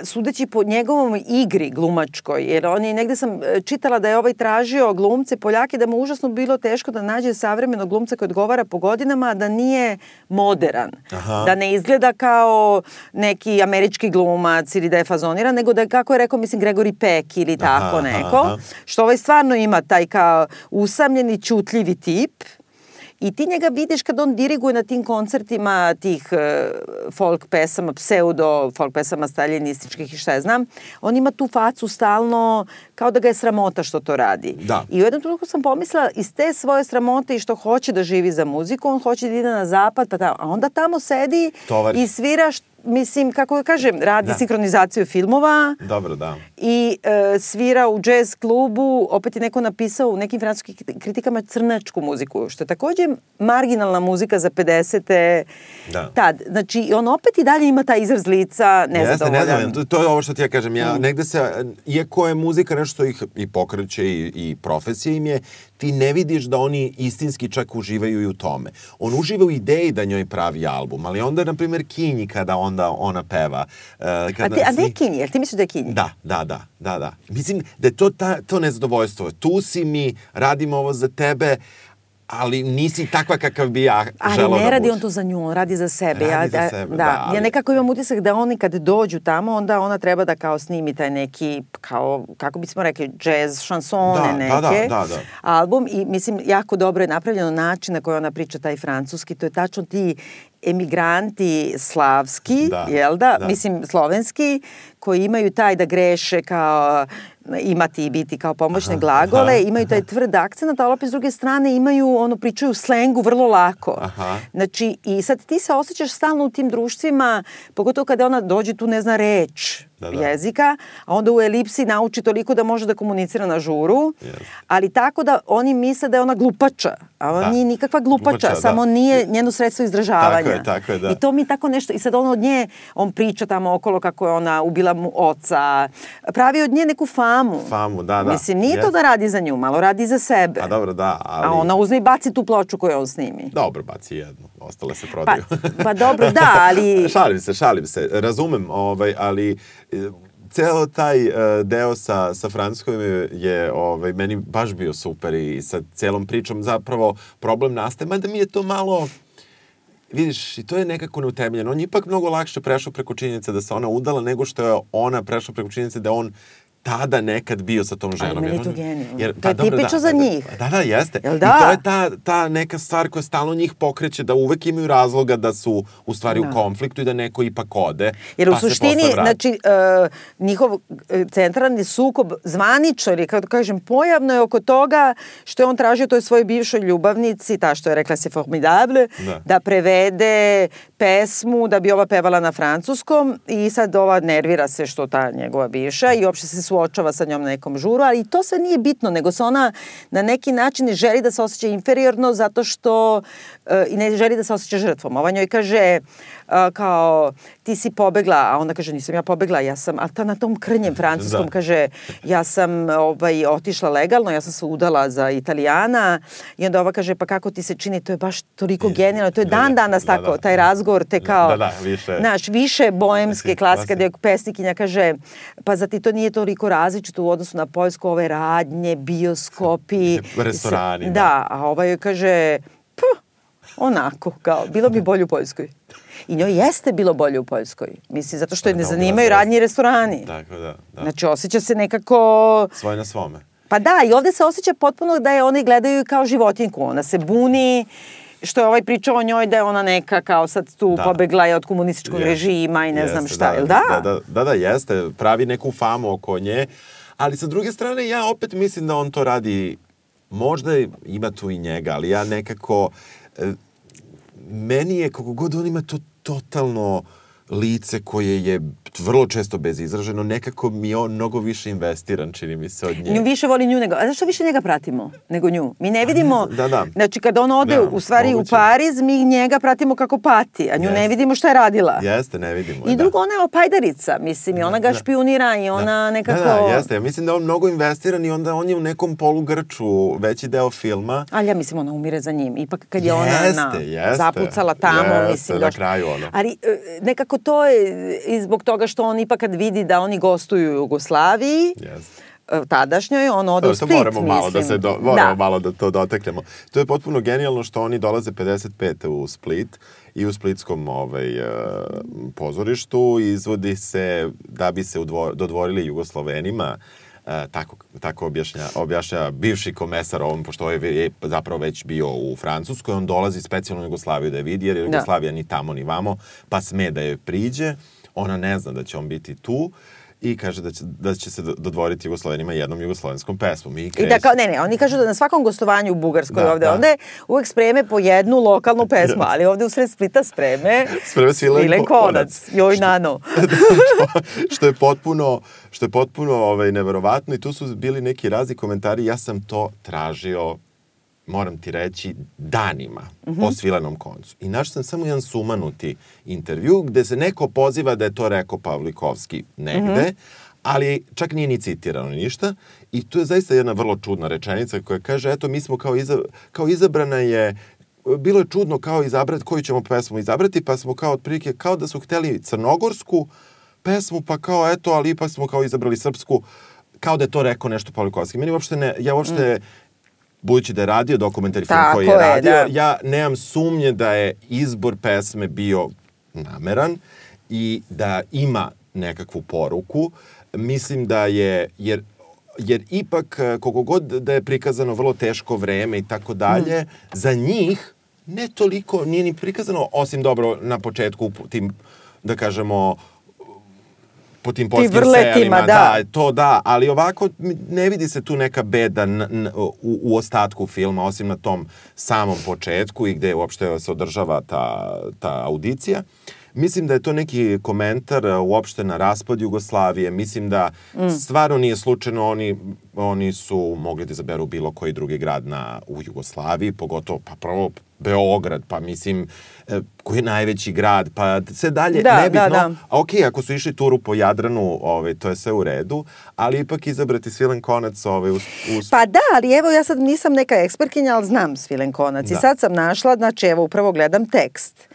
e, sudeći po njegovom igri glumačkoj, jer on je, negde sam e, čitala da je ovaj tražio glumce Poljake, da mu užasno bilo teško da nađe savremenog glumca koji odgovara po godinama, da nije moderan. Aha. Da ne izgleda kao neki američki glumac ili da je fazoniran, nego da je, kako je rekao, mislim, Gregory Peck ili tako Aha, neko. aha. Što ovaj stvarno ima taj kao usamljeni, čutljivi tip. I ti njega vidiš kad on diriguje na tim koncertima tih e, folk pesama, pseudo folk pesama staljinističkih i šta ja znam. On ima tu facu stalno kao da ga je sramota što to radi. Da. I u jednom trenutku sam pomislila iz te svoje sramote i što hoće da živi za muziku, on hoće da ide na zapad, pa tamo. A onda tamo sedi Tovari. i svira, št- mislim, kako da kažem, radi Da. sinkronizaciju filmova, Dobro, da. i e, svira u jazz klubu, opet je neko napisao u nekim francuskim kritikama crnačku muziku, što je takođe marginalna muzika za 50. Da. Tad. Znači, on opet i dalje ima taj izraz lica Jeste, nezadovoljan. nezadovoljan. To, to je ovo što ti ja kažem. Ja, Mm. negde se, iako je muzika nešto što ih i pokreće i, i profesija im je, ti ne vidiš da oni istinski čak uživaju i u tome. On uživa u ideji da njoj pravi album, ali onda, na primjer, Kinji kada onda ona peva. Uh, A, kada ti, a ne Kinji, jel ti misliš da je Kinji? Da, da, da, da, da. Mislim da je to ta, to nezadovoljstvo. Tu si mi, radimo ovo za tebe, ali nisi takva kakav bi ja Ali želao ne da radi budem. on to za nju, on radi za sebe. Radi ja, za sebe, da. da, ali- Ja nekako imam utisak da oni kad dođu tamo, onda ona treba da kao snimi taj neki, kao, kako bismo rekli, jazz, šansone Da, da, neke. da, da, da. Album i mislim, jako dobro je napravljeno način na koji ona priča taj francuski. To je tačno ti emigranti slavski, Da, jel da? da. Mislim, slovenski, koji imaju taj da greše kao imati i biti kao pomoćne Aha, glagole, aha, imaju taj tvrd akcent, ali opet s druge strane imaju, ono, pričaju slengu vrlo lako. Aha. Znači, i sad ti se osjećaš stalno u tim društvima, pogotovo kada ona dođe tu ne zna reč Da, da. jezika, a onda u elipsi nauči toliko da može da komunicira na žuru, Jeste. ali tako da oni misle da je ona glupača, a ona Da. nije nikakva glupača, Glupača, da. samo nije njeno sredstvo izražavanja. Tako je, tako je, da. I to mi tako nešto, i sad on od nje, on priča tamo okolo kako je ona ubila mu oca, pravi od nje neku famu. Famu, da, da. Mislim, nije to Jeste. da radi za nju, malo radi za sebe. A dobro, da, ali... A ona uzme i baci tu ploču koju on snimi. Dobro, baci jednu, ostale se Pa, prodaju. pa dobro, da, ali... šalim se, šalim se. Razumem, ovaj, ali ceo taj e, deo sa, sa Francuskom je, je ovaj, meni baš bio super i sa celom pričom zapravo problem nastaje, mada mi je to malo vidiš, i to je nekako neutemeljeno. On je ipak mnogo lakše prešao preko činjenice da se ona udala nego što je ona prešla preko činjenice da on tada nekad bio sa tom ženom. meni je Jer to genijalno. To je dobro, tipično za da, njih. Da, da, jeste. Jel I da? to je ta, ta neka stvar koja stalno njih pokreće, da uvek imaju razloga da su u stvari Da. u konfliktu i da neko ipak ode. Jer u pa se suštini, vrati. znači, uh, njihov e, centralni sukob zvanično, ili kako da kažem, pojavno je oko toga što je on tražio toj svojoj bivšoj ljubavnici, ta što je rekla se formidable, Da. da prevede pesmu da bi ova pevala na francuskom i sad ova nervira se što ta njegova bivša i uopšte se suočava sa njom na nekom žuru, ali to sve nije bitno, nego se ona na neki način želi da se osjeća inferiorno zato što e, i ne želi da se osjeća žrtvom. Ova njoj kaže e, kao ti si pobegla, a ona kaže nisam ja pobegla, ja sam, a ta na tom krnjem francuskom Da. kaže ja sam ovaj, otišla legalno, ja sam se udala za italijana i onda ova kaže pa kako ti se čini, to je baš toliko genijalno, to je Da, dan da, danas da, tako, da. taj razgovor te kao, Da, da, više. znaš, više boemske klasika. gde pesnikinja kaže, pa za ti to nije toliko različito u odnosu na Poljsku, ove radnje, bioskopi. Restorani, da. da. a ovaj kaže, puh, onako, kao, bilo bi bolje u Poljskoj. I njoj jeste bilo bolje u Poljskoj. Mislim, zato što je Pa ne da, zanimaju radnji i restorani. Tako da, da. Znači, osjeća se nekako... Svoje na svome. Pa da, i ovde se osjeća potpuno da je oni gledaju kao životinjku. Ona se buni, što je ovaj pričao o njoj da je ona neka kao sad tu Da. pobegla je od komunističkog Jeste, režima i ne znam jeste, šta, jel da? Da, da, da, da, jeste. Pravi neku famu oko nje, Ali sa druge strane, ja opet mislim da on to radi, možda ima tu i njega, ali ja nekako, e, meni je, kako god on ima to totalno lice koje je vrlo često bezizraženo, nekako mi je on mnogo više investiran, čini mi se, od nje. Nju više voli nju nego... A zašto više njega pratimo nego nju? Mi ne vidimo... Ne da, da. Znači, kad on ode Da, u stvari moguće. u Pariz, mi njega pratimo kako pati, a nju ne Jeste. vidimo šta je radila. Jeste, ne vidimo. I da. drugo, ona je opajdarica, mislim, i ona ga Da. špionira i ona nekako... Da, da, jeste. Ja mislim da on mnogo investiran i onda on je u nekom polugrču veći deo filma. Ali ja mislim ona umire za njim. Ipak kad je ona na, Jeste, jeste. zapucala tamo, Jeste, mislim. na došla- kraju ono. Ali e, nekako to je i zbog toga što on ipak kad vidi da oni gostuju u Jugoslaviji, Jeste. e, tadašnjoj, on ode u To Split, moramo malo mislim. da se do, moramo malo da to dotaknemo. To je potpuno genijalno što oni dolaze 55. u Split i u splitskom ovaj, e, pozorištu izvodi se da bi se udvo, dodvorili Jugoslovenima E, tako, tako objašnja, objašnja bivši komesar ovom, pošto je, je zapravo već bio u Francuskoj, on dolazi specijalno u Jugoslaviju da je vidi, jer je Da. Jugoslavija ni tamo ni vamo, pa sme da je priđe, ona ne zna da će on biti tu i kaže da će, da će se dodvoriti Jugoslovenima jednom jugoslovenskom pesmom. I, I kreće. da kao, ne, ne, oni kažu da na svakom gostovanju u Bugarskoj Da, ovde, da. onda je uvek spreme po jednu lokalnu pesmu, ali ovde u sred Splita spreme Spreme Svilen Svilen Konac. Konac. Joj, Što- nano. što je potpuno, što je potpuno ovaj, neverovatno i tu su bili neki razni komentari. Ja sam to tražio moram ti reći, danima Mhm. o svilenom koncu. I našao sam samo jedan sumanuti intervju gde se neko poziva da je to rekao Pavlikovski negde, Mhm. ali čak nije ni citirano ništa. I tu je zaista jedna vrlo čudna rečenica koja kaže, eto, mi smo kao, iza, kao izabrana je bilo je čudno kao izabrati koju ćemo pesmu izabrati, pa smo kao otprilike, kao da su hteli crnogorsku pesmu, pa kao eto, ali ipak smo kao izabrali srpsku, kao da je to rekao nešto Pavlikovski. Meni uopšte ne, ja uopšte, budući da je radio dokumentarni film Tako koji je je, radio, da. ja nemam sumnje da je izbor pesme bio nameran i da ima nekakvu poruku. Mislim da je, jer jer ipak eh, koliko god da je prikazano vrlo teško vreme i tako dalje, Mm. za njih ne toliko, nije ni prikazano, osim dobro na početku tim, da kažemo, po tim polskim vrletima, selima, da. to da, ali ovako ne vidi se tu neka beda n, n, u, u ostatku filma, osim na tom samom početku i gde uopšte se održava ta, ta audicija. Mislim da je to neki komentar e, uopšte na raspad Jugoslavije. Mislim da Mm. stvarno nije slučajno. Oni, oni su mogli da izaberu bilo koji drugi grad na, u Jugoslaviji, pogotovo pa prvo Beograd, pa mislim e, koji je najveći grad, pa sve dalje Da, nebitno. da, da. A okej, ako su išli turu po Jadranu, ovaj, to je sve u redu, ali ipak izabrati Svilen Konac ovaj, uz, uz Pa da, ali evo ja sad nisam neka ekspertkinja, ali znam Svilen Konac. I Da. sad sam našla, znači evo upravo gledam tekst.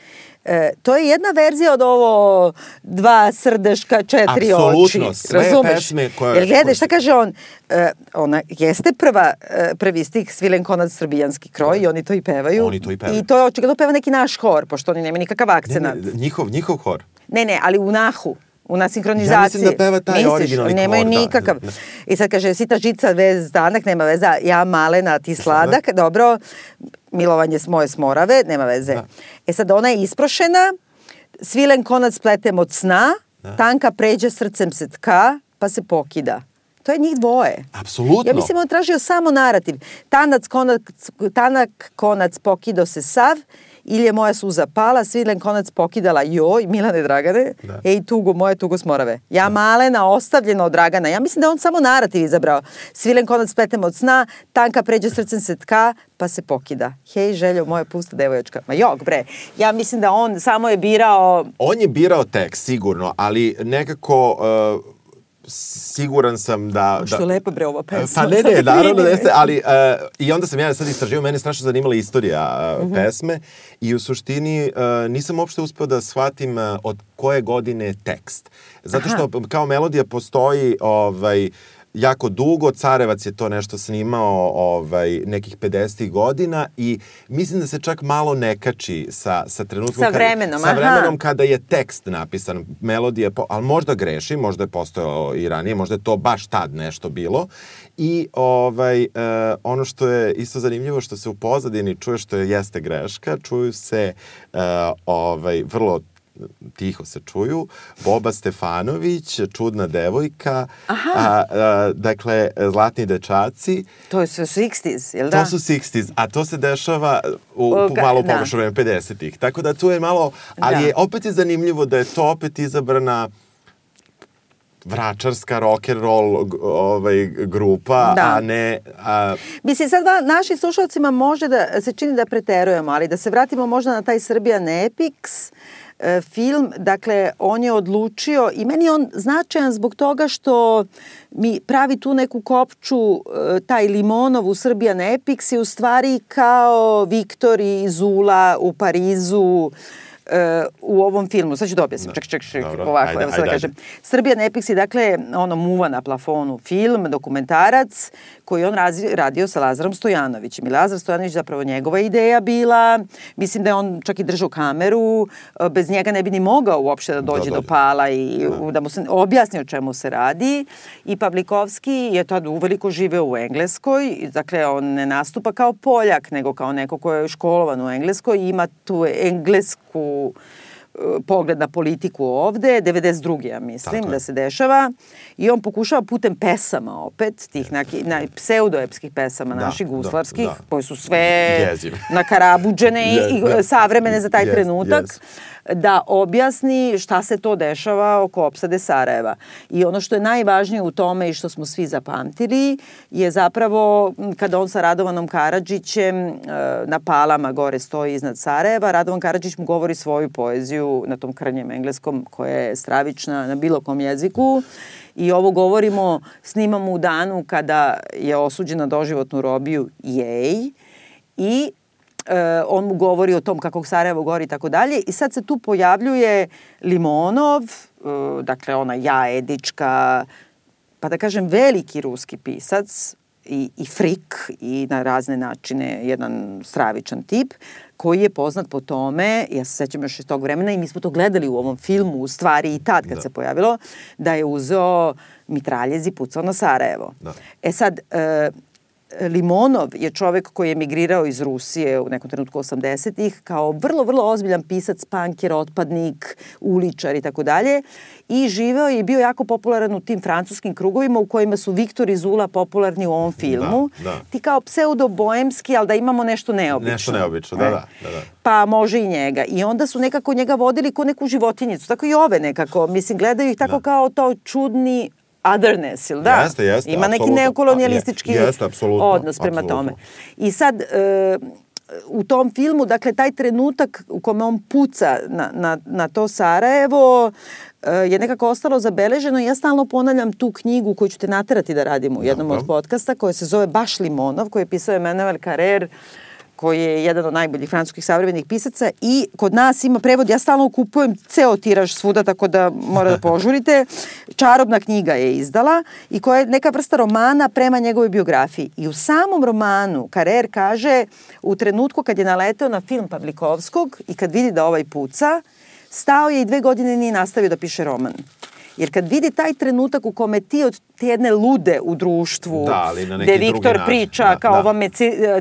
E, to je jedna verzija od ovo dva srdeška, četiri Apsolutno, oči. sve razumeš? pesme koje- Jer gledaj, šta kaže on? E, ona jeste prva, e, prvi stih Svilen Konac srbijanski kroj i oni to i pevaju. Oni to i pevaju. I to je očigledno peva neki naš hor, pošto oni nemaju nikakav Ne, akcenat. ne, njihov, njihov hor. Ne, ne, ali u nahu. U na sinhronizaciji. Ja mislim da peva taj Misliš? originalni Nemaju kor, da. nikakav. Da. I sad kaže, sita žica, vez danak, nema veza, ja malena, ti sladak, dobro, milovanje s moje smorave, nema veze. Da. E sad ona je isprošena, svilen konac pletem od sna, Da. tanka pređe srcem se tka, pa se pokida. To je njih dvoje. Apsolutno. Ja mislim on tražio samo narativ. Tanac, konac, tanak konac pokido se sav, ili je moja suza pala, svilen konac pokidala joj, Milane Dragane, Da. ej tugo, moje tugo smorave. Ja malena, ostavljena od Dragana. Ja mislim da on samo narativ izabrao. Svilen konac pletem od sna, tanka pređe srcem se tka, pa se pokida. Hej, željo, moja pusta devoječka. Ma jok, bre. Ja mislim da on samo je birao On je birao tekst, sigurno, ali nekako uh, siguran sam da... Što da, lepa bre ova pesma. Pa ne, ne, naravno da jeste, ali uh, i onda sam ja sad istraživao, mene je strašno zanimala istorija uh, pesme i u suštini uh, nisam uopšte uspeo da shvatim uh, od koje godine tekst. Zato što kao melodija postoji ovaj, jako dugo, Carevac je to nešto snimao ovaj, nekih 50. godina i mislim da se čak malo ne kači sa, sa trenutkom Sa kada- vremenom, sa aha. vremenom kada je tekst napisan, melodija, po, ali možda greši, možda je postojao i ranije, možda je to baš tad nešto bilo. I ovaj, e, ono što je isto zanimljivo, što se u pozadini čuje što je jeste greška, čuju se e, ovaj, vrlo tiho se čuju, Boba Stefanović, Čudna devojka, Aha. a, a, dakle, Zlatni dečaci. To su 60s, jel da? To su 60s, a to se dešava u, u malo da. vreme 50-ih. Tako da tu je malo, ali da. je opet je zanimljivo da je to opet izabrana vračarska rock and roll ovaj, grupa, da. a ne... A... Mislim, sad našim slušalcima može da se čini da preterujemo, ali da se vratimo možda na taj Srbijan Epics, e, film, dakle, on je odlučio i meni on značajan zbog toga što mi pravi tu neku kopču, e, taj Limonov u Srbijan Epics je u stvari kao Viktor i Zula u Parizu, u ovom filmu. Sad ću da objasnim. Da. Ček, ček, ček, Dobro. ovako, ajde, evo sad da kažem. Srbija Nepix je, dakle, ono muva na plafonu film, dokumentarac, koji on razi, radio sa Lazarom Stojanovićem. I Lazar Stojanović zapravo njegova ideja bila, mislim da je on čak i držao kameru, e, bez njega ne bi ni mogao uopšte da, da dođe da, do pala i da. da mu se objasni o čemu se radi. I Pavlikovski je tad uveliko živeo u Engleskoj, dakle on ne nastupa kao Poljak, nego kao neko ko je školovan u Engleskoj i ima tu englesku pogled na politiku ovde, 92. ja mislim da se dešava i on pokušava putem pesama opet, tih neki, na, pseudoepskih pesama da, naših da, guslarskih, da, da. koje su sve Jeziv. nakarabuđene yes, i da. savremene za taj yes, trenutak. Yes da objasni šta se to dešava oko opsade Sarajeva. I ono što je najvažnije u tome i što smo svi zapamtili je zapravo kada on sa Radovanom Karadžićem e, na palama gore stoji iznad Sarajeva, Radovan Karadžić mu govori svoju poeziju na tom krnjem engleskom koja je stravična na bilo kom jeziku i ovo govorimo, snimamo u danu kada je osuđena doživotnu robiju jej i e, on mu govori o tom kako Sarajevo gori i tako dalje i sad se tu pojavljuje Limonov, e, dakle ona ja Edička, pa da kažem veliki ruski pisac i, i frik i na razne načine jedan stravičan tip koji je poznat po tome, ja se sećam još iz tog vremena i mi smo to gledali u ovom filmu, u stvari i tad kad da. se pojavilo, da je uzeo mitraljez i pucao na Sarajevo. Da. E sad, e, Limonov je čovek koji je migrirao iz Rusije u nekom trenutku 80-ih kao vrlo, vrlo ozbiljan pisac, panker, otpadnik, uličar i tako dalje i živeo je i bio jako popularan u tim francuskim krugovima u kojima su Viktor i Zula popularni u ovom filmu. Da, da. Ti kao pseudo-boemski, ali da imamo nešto neobično. Nešto neobično, da, da, da, da. Pa može i njega. I onda su nekako njega vodili ko neku životinjicu. Tako i ove nekako. Mislim, gledaju ih tako da. kao to čudni otherness, ili da? Jeste, jeste. Ima neki neokolonijalistički jeste, odnos prema apsolutno. tome. I sad, e, u tom filmu, dakle, taj trenutak u kome on puca na, na, na to Sarajevo e, je nekako ostalo zabeleženo ja stalno ponavljam tu knjigu koju ću te naterati da radim u jednom Dobro. od podcasta koja se zove Baš Limonov, koju je pisao Emanuel Carrer koji je jedan od najboljih francuskih savremenih pisaca i kod nas ima prevod, ja stalno kupujem ceo tiraž svuda, tako da mora da požurite. Čarobna knjiga je izdala i koja je neka vrsta romana prema njegovoj biografiji. I u samom romanu Karer kaže u trenutku kad je naleteo na film Pavlikovskog i kad vidi da ovaj puca, stao je i dve godine nije nastavio da piše roman. Jer kad vidi taj trenutak u kome ti od te jedne lude u društvu, da, ali na gde Viktor priča da, kao da. ova me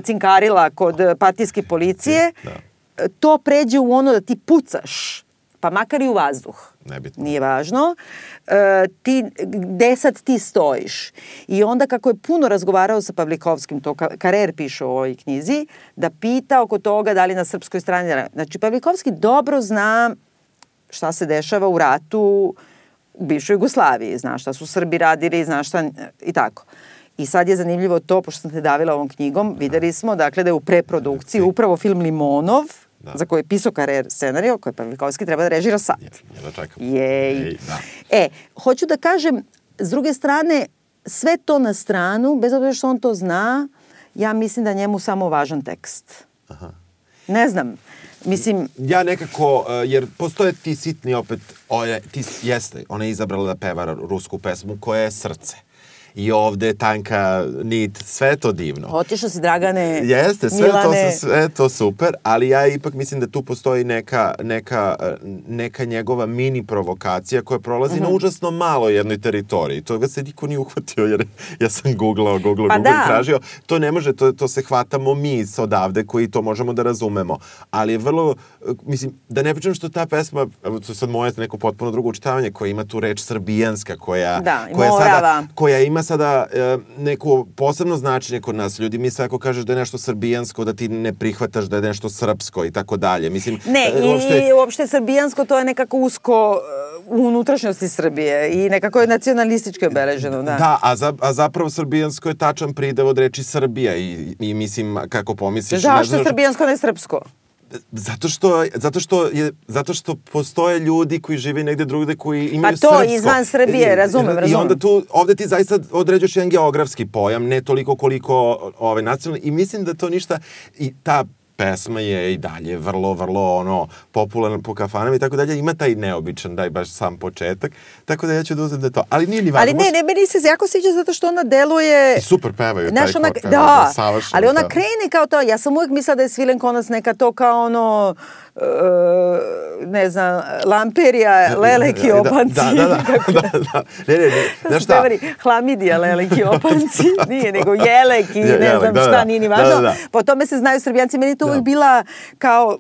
cinkarila kod partijske policije, da. to pređe u ono da ti pucaš, pa makar i u vazduh. Nebitno. Nije važno. E, ti, gde sad ti stojiš? I onda kako je puno razgovarao sa Pavlikovskim, to Karer piše u ovoj knjizi, da pita oko toga da li na srpskoj strani... Znači, Pavlikovski dobro zna šta se dešava u ratu, u bivšoj Jugoslaviji, zna šta su Srbi radili, zna šta i tako. I sad je zanimljivo to, pošto sam te davila ovom knjigom, videli smo dakle da je u preprodukciji upravo film Limonov, da. za koji je pisao karer scenario, koji Pavlikovski treba da režira sad. Ja, da čekam. Jej. Jej da. E, hoću da kažem, s druge strane, sve to na stranu, bez obzira što on to zna, ja mislim da njemu samo važan tekst. Aha. Ne znam. Mislim... Ja nekako, e, jer postoje ti sitni opet, oje, ti jeste, ona je izabrala da peva rusku pesmu koja je srce. I ovde je tanka nit, sve to divno. Otišao si Dragane, Jeste, sve Milane. to, sve to super, ali ja ipak mislim da tu postoji neka, neka, neka njegova mini provokacija koja prolazi Mhm. na užasno malo jednoj teritoriji. Toga se niko nije uhvatio jer ja sam googlao, googlao, Pa googlao da. tražio. To ne može, to, to se hvatamo mi odavde koji to možemo da razumemo. Ali je vrlo, mislim, da ne pričam što ta pesma, to je sad moje neko potpuno drugo učitavanje, koja ima tu reč srbijanska, koja, Da, koja, morava. sada, koja ima sada e, neko posebno značenje kod nas. Ljudi misle ako kažeš da je nešto srbijansko, da ti ne prihvataš da je nešto srpsko i tako dalje. Mislim, Ne, e, uopšte- i uopšte srbijansko to je nekako usko uh, u unutrašnjosti Srbije i nekako je nacionalistički obeleženo, da. Da, a, za, a zapravo srbijansko je tačan pridev od reči Srbija i, i mislim kako pomisliš... ne Zašto znaš- je srbijansko, ne srpsko? Zato što, zato, što je, zato što postoje ljudi koji žive negde drugde koji imaju Pa to, srpsko. izvan Srbije, I- razumem, I razumem. onda tu, ovde ti zaista određuješ jedan geografski pojam, ne toliko koliko ovaj, nacionalni. I mislim da to ništa, i ta pesma je i dalje vrlo, vrlo ono, popularna po kafanama i tako dalje. Ima taj neobičan, daj baš sam početak. Tako da ja ću da uzem da to. Ali nije ni važno. Ali ne, ne, meni se jako sviđa zato što ona deluje... I super pevaju. Znaš, taj ona, pevaju, da, savršeno ali ona pevaju. krene kao to, ja sam uvijek mislila da je Svilen konac neka to kao ono, ne znam, lamperija, leleki Da, opanci. Da, da, da, da, da. Ne, ne, ne. Znaš šta? hlamidija, leleki opanci, nije, nego jelek i ne znam da, šta, da. nije ni Da, važno. da, da. Po tome se znaju srbijanci, meni to Da. uvijek bila kao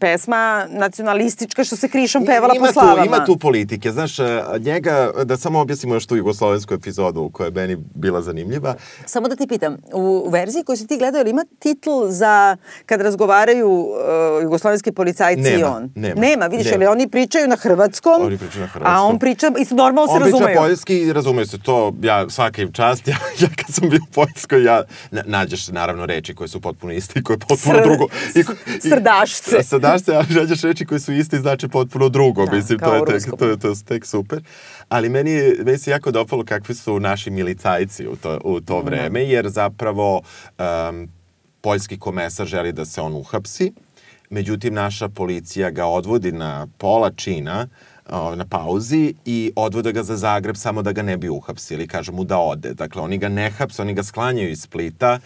pesma nacionalistička što se krišom pevala ima po slavama. Tu, ima tu politike, znaš, e, njega, da samo objasnimo još tu jugoslovensku epizodu koja je meni bila zanimljiva. Samo da ti pitam, u verziji koju si ti gledao, ima titl za kad razgovaraju uh, jugoslovenski policajci i Nema, on? nema, nema vidiš, nema. ali oni pričaju na hrvatskom, Oni pričaju na hrvatskom. a on priča, i normalno se On priča razumeju. poljski i razumeju se to, ja svaka im čast, ja, ja kad sam bio u Poljskoj, ja, na, nađeš naravno reči koje su potpuno iste i koje potpuno Sr- drugo. I, i- srdašce. Srdašce, ali nađeš reči koje su iste i znači potpuno drugo, Da, mislim, to je, tek, to, je, to je tek super. Ali meni, je- meni se jako dopalo kakvi su naši milicajci u to, u to vreme, jer zapravo um, poljski komesar želi da se on uhapsi, međutim naša policija ga odvodi na pola čina, na pauzi i odvode ga za Zagreb samo da ga ne bi uhapsili, kažu mu da ode. Dakle, oni ga ne hapse, oni ga sklanjaju iz Splita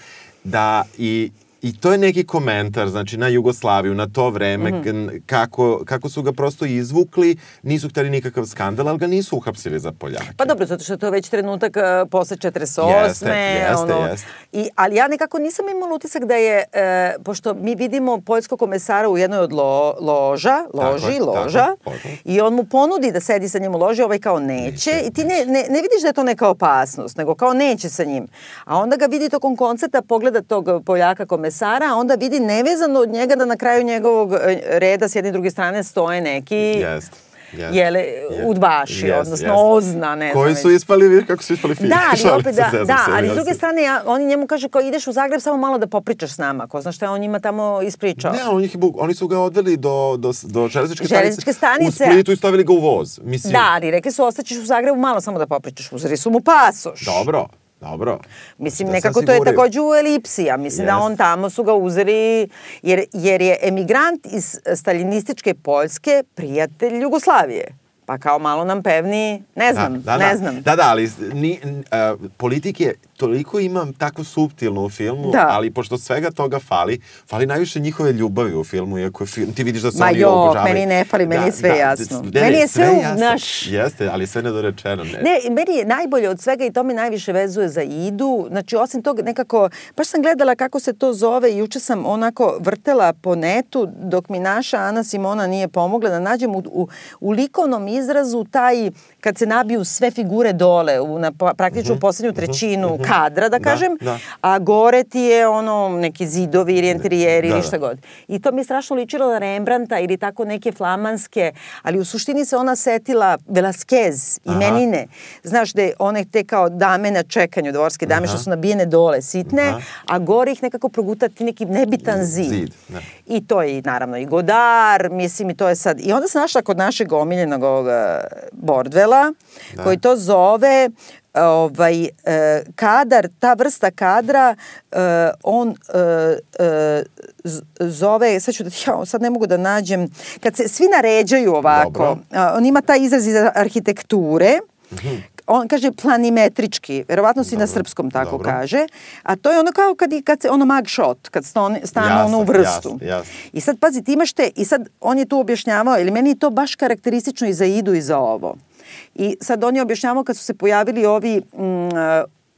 da i I to je neki komentar, znači na Jugoslaviju, na to vreme, mm kako, kako su ga prosto izvukli, nisu hteli nikakav skandal, ali ga nisu uhapsili za Poljake. Pa dobro, zato što je to već trenutak uh, posle 48. Jeste, jeste, ono, jeste. I, ali ja nekako nisam imala utisak da je, e, pošto mi vidimo poljskog komesara u jednoj od lo, loža, loži, tako je, loža, loža. i on mu ponudi da sedi sa njim u loži, ovaj kao neće, Neće, i ti ne, ne, ne vidiš da je to neka opasnost, nego kao neće sa njim. A onda ga vidi tokom koncerta, pogleda tog Poljaka komesara, a onda vidi nevezano od njega da na kraju njegovog e, reda s jedne i druge strane stoje neki Jeste. Jeste. jele, Jeste. udbaši, Jeste, odnosno jeste. ozna, ne Koji znam su već. ispali, vidi kako su ispali fini. Da, ali opet da, da, ali s druge strane, ja, oni njemu kaže kao ideš u Zagreb samo malo da popričaš s nama, ko zna šta je on njima tamo ispričao. Ne, on ih, oni su ga odveli do, do, do železničke, Železničke stanice. U Splitu i stavili ga u voz. Mislim, Da, ali rekli su ostaćeš u Zagrebu malo samo da popričaš, uzeli su mu pasoš. Dobro, dobro. Mislim, Da nekako to je takođe u elipsi, ja mislim da Jest. on tamo su ga uzeli, jer, jer je emigrant iz staljinističke Poljske prijatelj Jugoslavije. Pa kao malo nam pevni, ne znam, da, da, ne da. znam. Da, da, ali ni, uh, politike toliko imam tako subtilnu u filmu, Da. ali pošto svega toga fali, fali najviše njihove ljubavi u filmu, iako film, ti vidiš da se Ma oni jok, obožavaju. meni ne fali, meni je sve jasno. ne, Meni ne, je sve u- jasno. naš- Jeste, ali sve nedorečeno. Ne. Ne, meni je najbolje od svega i to mi najviše vezuje za Idu. Znači, osim toga nekako, baš sam gledala kako se to zove i juče sam onako vrtela po netu dok mi naša Ana Simona nije pomogla da nađem u, u, u likovnom izrazu taj, kad se nabiju sve figure dole, u, na, pa- praktično u poslednju trećinu kadra, da Mhm, Da, kažem, da. a gore ti je ono neki zidovi ili interijeri Da, ili da. šta god. I to mi je strašno ličilo na Rembrandta ili tako neke flamanske, ali u suštini se ona setila Velasquez i Aha. Menine. Znaš da je one te kao dame na čekanju, dvorske dame što su nabijene dole, sitne, Aha. a gore ih nekako proguta ti neki nebitan zid. Zid, da. I to je naravno i Godar, mislim i to je sad. I onda sam našla kod našeg omiljenog ovoga Bordvela, Da. koji to zove ovaj, e, kadar, ta vrsta kadra, e, on e, e, zove, sad ću da, ja, sad ne mogu da nađem, kad se svi naređaju ovako, Dobro. on ima taj izraz iz arhitekture, on kaže planimetrički, verovatno si na srpskom tako dobro. kaže, a to je ono kao kad, kad se, ono mag shot, kad stane, stane ono u vrstu. jasno, jasno. I sad, pazi, ti imaš te, i sad on je tu objašnjavao, ili meni je to baš karakteristično i za Idu i za ovo. I sad on je objašnjavao kad su se pojavili ovi mm, uh,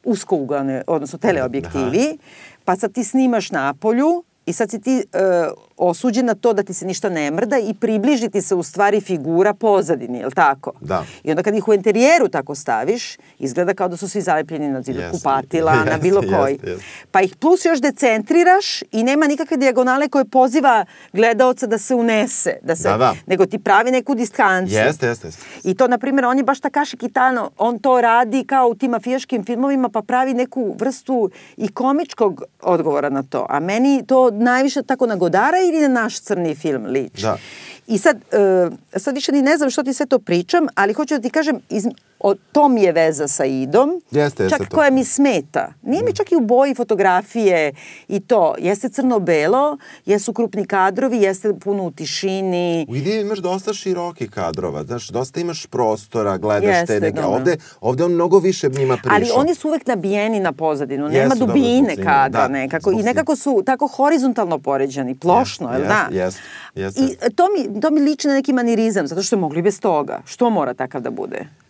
uskouglane, odnosno teleobjektivi, pa sad ti snimaš na polju i sad si ti uh, osuđen na to da ti se ništa ne mrda i približi ti se u stvari figura pozadini, je li tako? Da. I onda kad ih u interijeru tako staviš, izgleda kao da su svi zalepljeni na zidu Jeste, kupatila, na jeste, bilo jeste, koji. jeste. Pa ih plus još decentriraš i nema nikakve dijagonale koje poziva gledaoca da se unese, da se, Da, da. nego ti pravi neku distanciju. Jeste, jeste. jeste. I to, na primjer, on je baš Takashi Kitano, on to radi kao u tim mafijaškim filmovima, pa pravi neku vrstu i komičkog odgovora na to. A meni to najviše tako na Godara ili na naš crni film liči. Da. I sad, e, sad više ni ne znam što ti sve to pričam, ali hoću da ti kažem, iz, o, to mi je veza sa Idom. Jeste, jeste čak to. koja mi smeta. Nije mi čak i u boji fotografije i to. Jeste crno-belo, jesu krupni kadrovi, jeste puno u tišini. U idiji imaš dosta široki kadrova, znaš, dosta imaš prostora, gledaš Jeste, te neke, dobro. ovde, ovde on mnogo više njima prišao. Ali oni su uvek nabijeni na pozadinu, nema Jesu, dobro, dubine kadra snimanja, da, nekako i nekako su tako horizontalno poređani, plošno, jel da? jeste, jeste, I to mi, to mi liči na neki manirizam, zato što je mogli bez toga. Što mora takav da bude?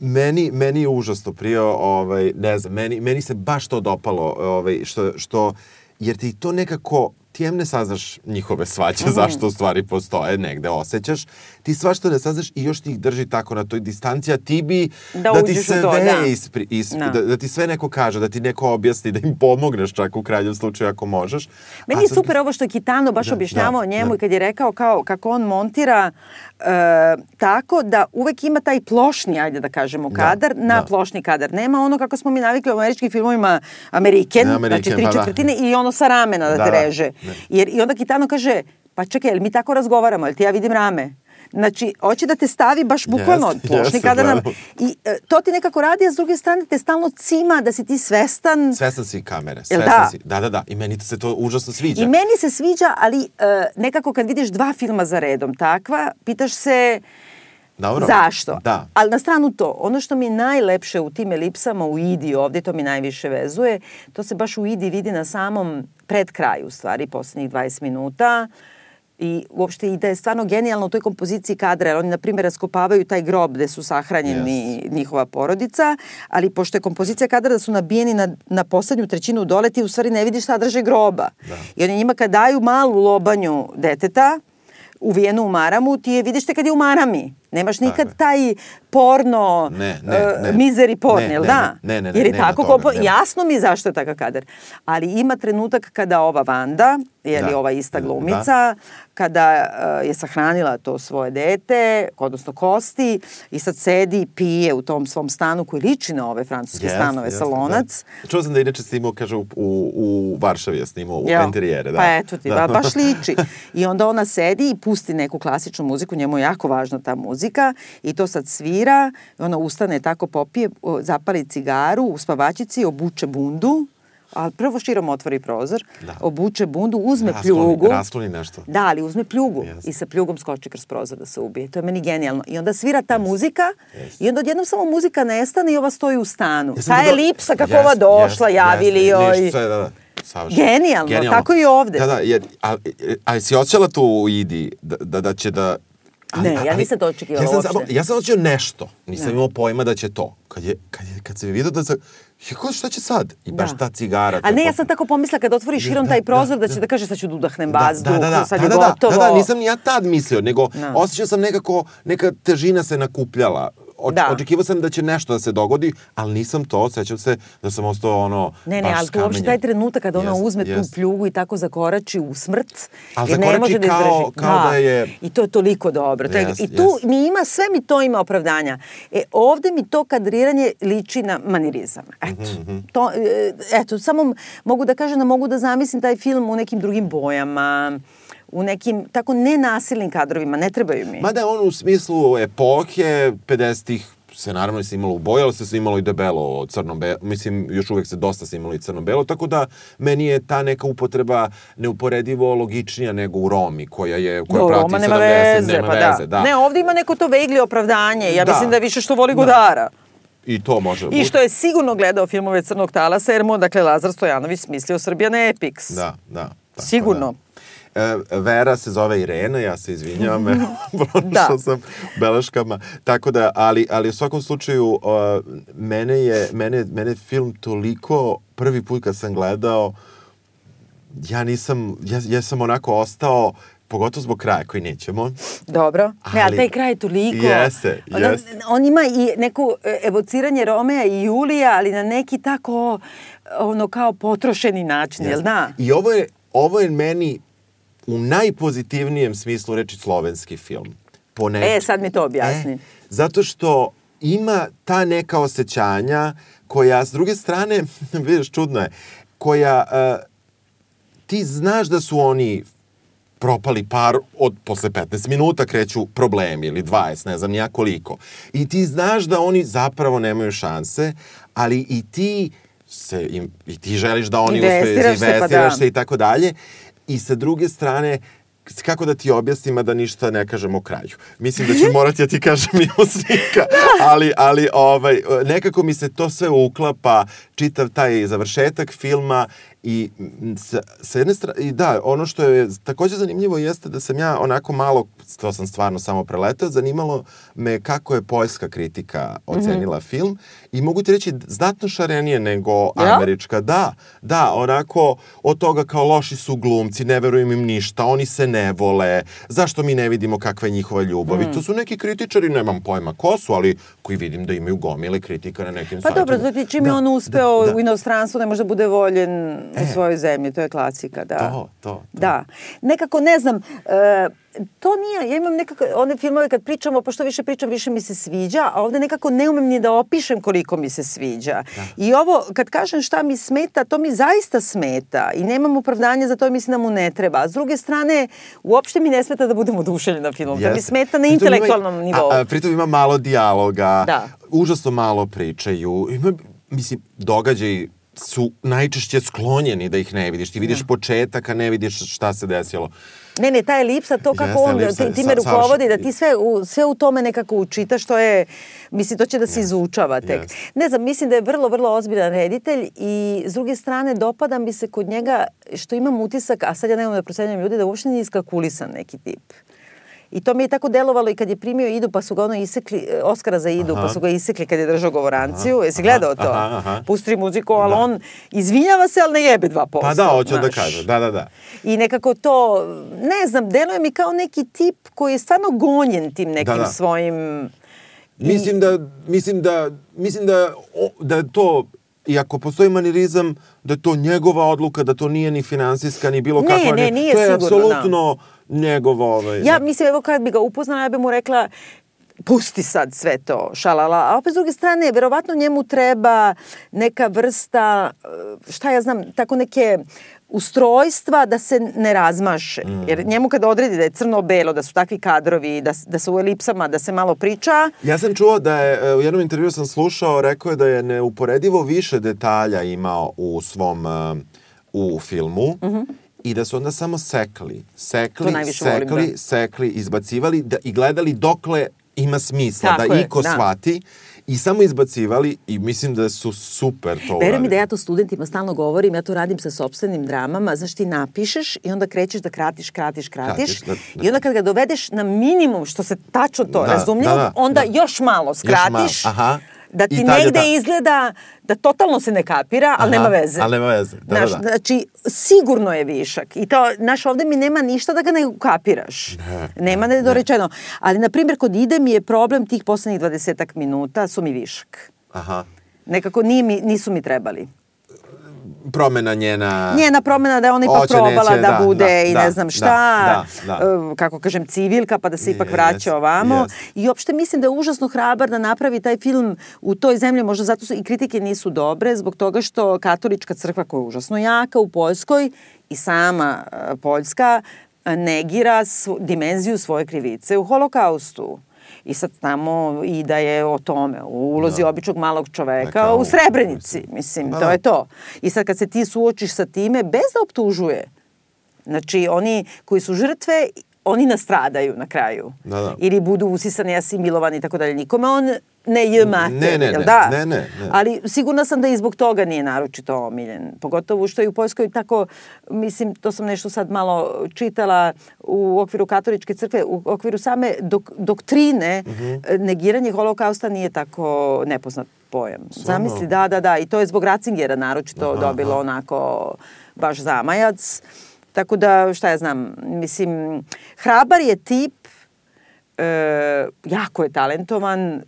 Meni, meni je užasno prio, ovaj, ne znam, meni, meni se baš to dopalo, ovaj, što, što, jer ti to nekako, ti em ne saznaš njihove svađe, Mhm. zašto u stvari postoje, negde osjećaš, ti svašta ne saznaš i još ti ih drži tako na toj distanci, a ti bi Da ti uđeš u sve to, da. ispri, ispri, Da. da. Da, ti sve neko kaže, da ti neko objasni, da im pomogneš čak u krajnjem slučaju ako možeš. Meni A je sad- super ovo što je Kitano baš Da, objašnjavao da, njemu da. i kad je rekao kao kako on montira e, tako da uvek ima taj plošni, ajde da kažemo, kadar na da. plošni kadar. Nema ono kako smo mi navikli u američkim filmovima Ameriken, Ne, znači tri pa da. četvrtine i ono sa ramena da, Da, te da. reže. Ne. Jer, I onda Kitano kaže, pa čekaj, jel mi tako razgovaramo, jel ti ja vidim rame? Znači, hoće da te stavi baš bukvalno Jeste, plošni jeste, kadar na... gledam. I e, to ti nekako radi, a s druge strane te stalno cima da si ti svestan Svestan si kamere, svestan da? si. Da, da, da. I meni se to užasno sviđa. I meni se sviđa, ali e, nekako kad vidiš dva filma za redom takva, pitaš se Dobro. zašto. Da. Ali na stranu to, ono što mi je najlepše u tim elipsama u Idi ovde, to mi najviše vezuje, to se baš u Idi vidi na samom pred kraju, u stvari, poslednjih 20 minuta. I uopšte i da je stvarno genijalno u toj kompoziciji kadra, jer oni, na primjer, raskopavaju taj grob gde su sahranjeni njihova porodica, ali pošto je kompozicija kadra da su nabijeni na, na poslednju trećinu dole, ti u stvari ne vidiš sadržaj groba. Da. I oni njima kad daju malu lobanju deteta, uvijenu u maramu, ti je vidiš te kad je u marami. Nemaš nikad taj porno, Ne, ne, e, ne. mizeri porn, Ne, jel ne, da? ne, ne, ne, Jer je tako, toga, nema. jasno mi zašto je takav kadar. Ali ima trenutak kada ova Vanda, je li Da. ova ista Da. glumica, kada e, je sahranila to svoje dete, odnosno kosti, i sad sedi i pije u tom svom stanu koji liči na ove francuske Jeste, stanove, jeste, salonac. Da. Čuo sam da inače snimao, kaže, u, u, u Varšavi je snimao, u Jel? interijere. Da. Pa eto ti, da. ba, baš liči. I onda ona sedi i pusti neku klasičnu muziku, njemu je jako važna ta muzika i to sad svira, ona ustane tako popije, zapali cigaru u spavačici, obuče bundu, ali prvo širom otvori prozor, Da. obuče bundu, uzme Raskloni- pljugu. raskloni nešto. Da, ali uzme pljugu Jeste. i sa pljugom skoči kroz prozor da se ubije. To je meni genijalno. I onda svira ta muzika Jeste. i onda odjednom samo muzika nestane i ova stoji u stanu. Sam Ta elipsa kako Jeste, ova došla, jeste, javili jeste, joj. ništa, da, da. Savršeno. Genijalno, tako i ovde. Da, da, jer, ali, ali si osjećala tu u Idi da, da, da će da... Ne, ja nisam to očekivala ja sam, uopšte. Ja sam osjećao nešto, nisam imao pojma da će to. Kad, je, kad, je, kad sam vidio da se... Ja, ko, šta će sad? I baš ta cigara. A ne, ja sam tako pomislila kad otvoriš širom Da, taj da, prozor da, da. će da kaže sad ću da udahnem Da, vazduh, da, da, da, sad da, je da, da, gotovo. Da, da, nisam ni ja tad mislio, nego Da. osjećao sam nekako, neka težina se nakupljala. Oč, Da. Očekivao sam da će nešto da se dogodi, ali nisam to, sećam se da sam ostao ono, Ne, ne, ali to uopšte taj trenutak kada ona Jest, uzme jest. tu pljugu i tako zakorači u smrt, Ali jer ne može da kao- izdrži. kao da je- I to je toliko dobro. To je, Jest, I tu jest. mi ima, sve mi to ima opravdanja. E, ovde mi to kadriranje liči na manirizam. Eto, Mhm, to, e, eto samo mogu da kažem da mogu da zamislim taj film u nekim drugim bojama, u nekim tako nenasilnim kadrovima, ne trebaju mi. Mada on u smislu epohe, 50-ih se naravno snimalo u boji, ali se snimalo i debelo crno-belo. Mislim, još uvek se dosta snimalo i crno-belo, tako da meni je ta neka upotreba neuporedivo logičnija nego u Romi, koja je koja Do, prati Roma nema 70, veze, nema pa veze, da. da. Ne, ovde ima neko to vegli opravdanje. Ja Da. mislim da više što voli Godara. I to može da I što je sigurno gledao filmove Crnog talasa, jer mu, dakle, Lazar Stojanović smislio Srbijan Epics. Da, da. Tako Sigurno. Da. E, Vera se zove Irena, ja se izvinjavam, prošao Da. sam beleškama. Tako da, ali, ali u svakom slučaju, uh, mene, je, mene, mene je film toliko, prvi put kad sam gledao, ja nisam, ja, ja sam onako ostao, pogotovo zbog kraja koji nećemo. Dobro. Ne, a Ali- taj kraj je toliko... Jeste, Ono, jeste. On ima i neku e, evociranje Romea i Julija, ali na neki tako, ono, kao potrošeni način, jel da? I ovo je, ovo je meni u najpozitivnijem smislu reči slovenski film. Po neč- E, sad mi to objasni. E, zato što ima ta neka osjećanja koja, s druge strane, vidiš, čudno je, koja uh, ti znaš da su oni propali par od posle 15 minuta kreću problemi ili 20, ne znam nija koliko. I ti znaš da oni zapravo nemaju šanse, ali i ti se im, i ti želiš da oni uspeju, Investiraš se, pa investiraš da. se i tako dalje. I sa druge strane, kako da ti objasnim, da ništa ne kažem o kraju. Mislim da ću morati da ti kažem mimo snimka, ali, ali ovaj, nekako mi se to sve uklapa, čitav taj završetak filma i sa, sa jedne strane, i da, ono što je takođe zanimljivo jeste da sam ja onako malo, to sam stvarno samo preletao, zanimalo me kako je poljska kritika ocenila film i mogu ti reći znatno šarenije nego Jel? američka. Da, da, onako od toga kao loši su glumci, ne verujem im ništa, oni se ne vole, zašto mi ne vidimo kakva je njihova ljubav. I to su neki kritičari, nemam pojma ko su, ali koji vidim da imaju gomile kritika na nekim Pa sajtovima. dobro, to ti čim je Da, on uspeo da, da. u inostranstvu, ne može da bude voljen u svojoj zemlji, to je klasika, da. To, to, to. Da. Nekako, ne znam, e, to nije, ja imam nekako, one filmove kad pričamo, pošto više pričam, više mi se sviđa, a ovde nekako ne umem ni da opišem koliko mi se sviđa. I ovo, kad kažem šta mi smeta, to mi zaista smeta i nemam opravdanja za to i mislim da mu ne treba. A s druge strane, uopšte mi ne smeta da budem oduševljena filmom. To mi smeta na Pritom ima intelektualnom nivou. A, a, pritom ima malo dijaloga, Da. užasno malo pričaju. Ima, mislim, događaji su najčešće sklonjeni da ih ne vidiš. Ti vidiš početak, a ne vidiš šta se desilo. Ne, ne, ta elipsa, to kako Jeste, on elipsa, ti, time sa- rukovodi, da ti sve u, sve u tome nekako učitaš, što je, mislim, to će da se izučava tek. Jeste. Ne znam, mislim da je vrlo, vrlo ozbiljan reditelj i s druge strane dopada mi se kod njega što imam utisak, a sad ja nemam da procenjam ljudi, da uopšte nije iskalkulisan neki tip. I to mi je tako delovalo i kad je primio Idu, pa su ga ono isekli, e, Oskara za Idu, pa su ga isekli kad je držao govoranciju. Jesi gledao to? aha, aha. Pusti muziku, ali on izvinjava se, ali ne jebe 2%. Pa da, hoću da kažem. Da, da, da. I nekako to, ne znam, deluje mi kao neki tip koji je stvarno gonjen tim nekim Da, da. svojim... I- Mislim da, mislim da, mislim da, o, da to, i ako postoji manirizam, da je to njegova odluka, da to nije ni finansijska, ni bilo Ne, kakva. ne, nije to je sigurno, da. Njegov ovaj... Ja mislim, evo kad bi ga upoznala, ja bi mu rekla pusti sad sve to, šalala. A opet s druge strane, verovatno njemu treba neka vrsta, eh, šta ja znam, tako neke ustrojstva da se ne razmaše. Mm. Jer njemu kad odredi da je crno-belo, da su takvi kadrovi, da, da se u elipsama, da se malo priča, Ja sam čuo da je, e, u jednom intervju sam slušao, rekao je da je neuporedivo više detalja imao u svom, e, u filmu, i da su onda samo sekli, sekli, najviše volim, sekli, da. sekli, izbacivali da, i gledali dokle ima smisla, Tako da je, iko da. shvati i samo izbacivali i mislim da su super to Veruj mi da ja to studentima stalno govorim, ja to radim sa sobstvenim dramama, znaš ti napišeš i onda krećeš da kratiš, kratiš, kratiš, Kratiš, da, da. i onda kad ga dovedeš na minimum što se tačno to Da, razumljivo, da, da, onda da. još malo skratiš, malo, aha. Da ti je negde ta- izgleda da totalno se ne kapira, ali Aha, nema veze. ali nema veze, da, Znaš, da, da. Znači, sigurno je višak. I to, znaš, ovde mi nema ništa da ga ne kapiraš. nema nedorečeno. Ali, na primjer, kod ide mi je problem tih poslednjih 20 minuta su mi višak. Aha. Nekako nije mi, nisu mi trebali. Promena njena... Njena promena da je ona ipak probala neće, da, da, bude da, i da, ne znam da, šta, da, da. e, kako kažem, civilka, pa da se ipak Yes, vraća ovamo. yes. I uopšte mislim da je užasno hrabar da napravi taj film u toj zemlji, možda zato su i kritike nisu dobre, zbog toga što katolička crkva koja je užasno jaka u Poljskoj i sama e, Poljska e, negira svu, dimenziju svoje krivice u holokaustu. I sad tamo i da je o tome, u ulozi običnog malog čoveka Neka u u- Srebrenici, mislim, Da, to da. je to. I sad kad se ti suočiš sa time, bez da optužuje, znači oni koji su žrtve, oni nastradaju na kraju. Da, da. Ili budu usisani, asimilovani i tako dalje. Nikome on ne J mater, Ne, ne, jel ne, da? ne, ne, ne. Ali sigurna sam da i zbog toga nije naročito omiljen. Pogotovo što je u Poljskoj tako, mislim, to sam nešto sad malo čitala u okviru katoličke crkve, u okviru same dok, doktrine, Mhm. negiranje holokausta nije tako nepoznat pojam. Zamisli, da, da, da. I to je zbog Ratzingera naročito dobilo onako baš zamajac. Tako da, šta ja znam, mislim, hrabar je tip, e, jako je talentovan,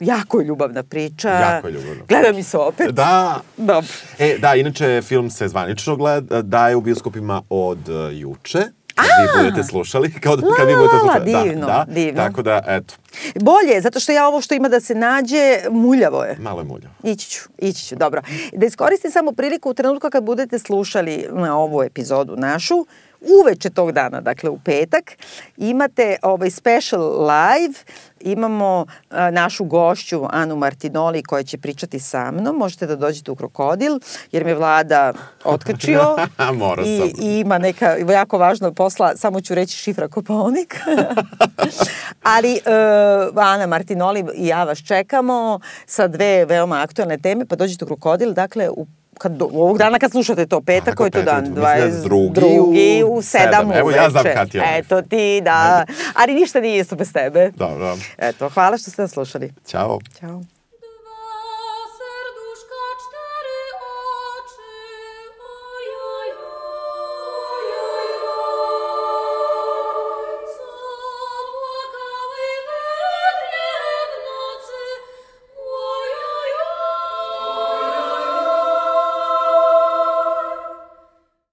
jako je ljubavna priča. Jako je ljubavna Gleda mi se opet. Da. Dobro. E, da, inače, film se zvanično gleda, daje u bioskopima od uh, juče. Kad vi budete slušali, kao da, kad vi budete la, la, slušali. divno, da, da, divno. Tako da, eto, Bolje, zato što ja ovo što ima da se nađe, muljavo je. malo je mulja. Ići ću, ići ću, dobro. Da iskoristim samo priliku u trenutku kad budete slušali na ovu epizodu našu, uveče tog dana, dakle u petak, imate ovaj special live, imamo a, našu gošću Anu Martinoli koja će pričati sa mnom, možete da dođete u Krokodil, jer me vlada otkačio. I, sam. i ima neka jako važna posla, samo ću reći šifra Kopaonik. Ali e, Ana Martinoli i ja vas čekamo sa dve veoma aktualne teme, pa dođite u Krokodil, dakle u kad, do, ovog dana kad slušate to, petak, koji je to dan? Mislim da je 22. drugi u u 7 sedam. Evo, ja znam kad je. Eto ti, da. Ali ništa nije isto bez tebe. Dobro. Eto, hvala što ste nas slušali. Ćao. Ćao.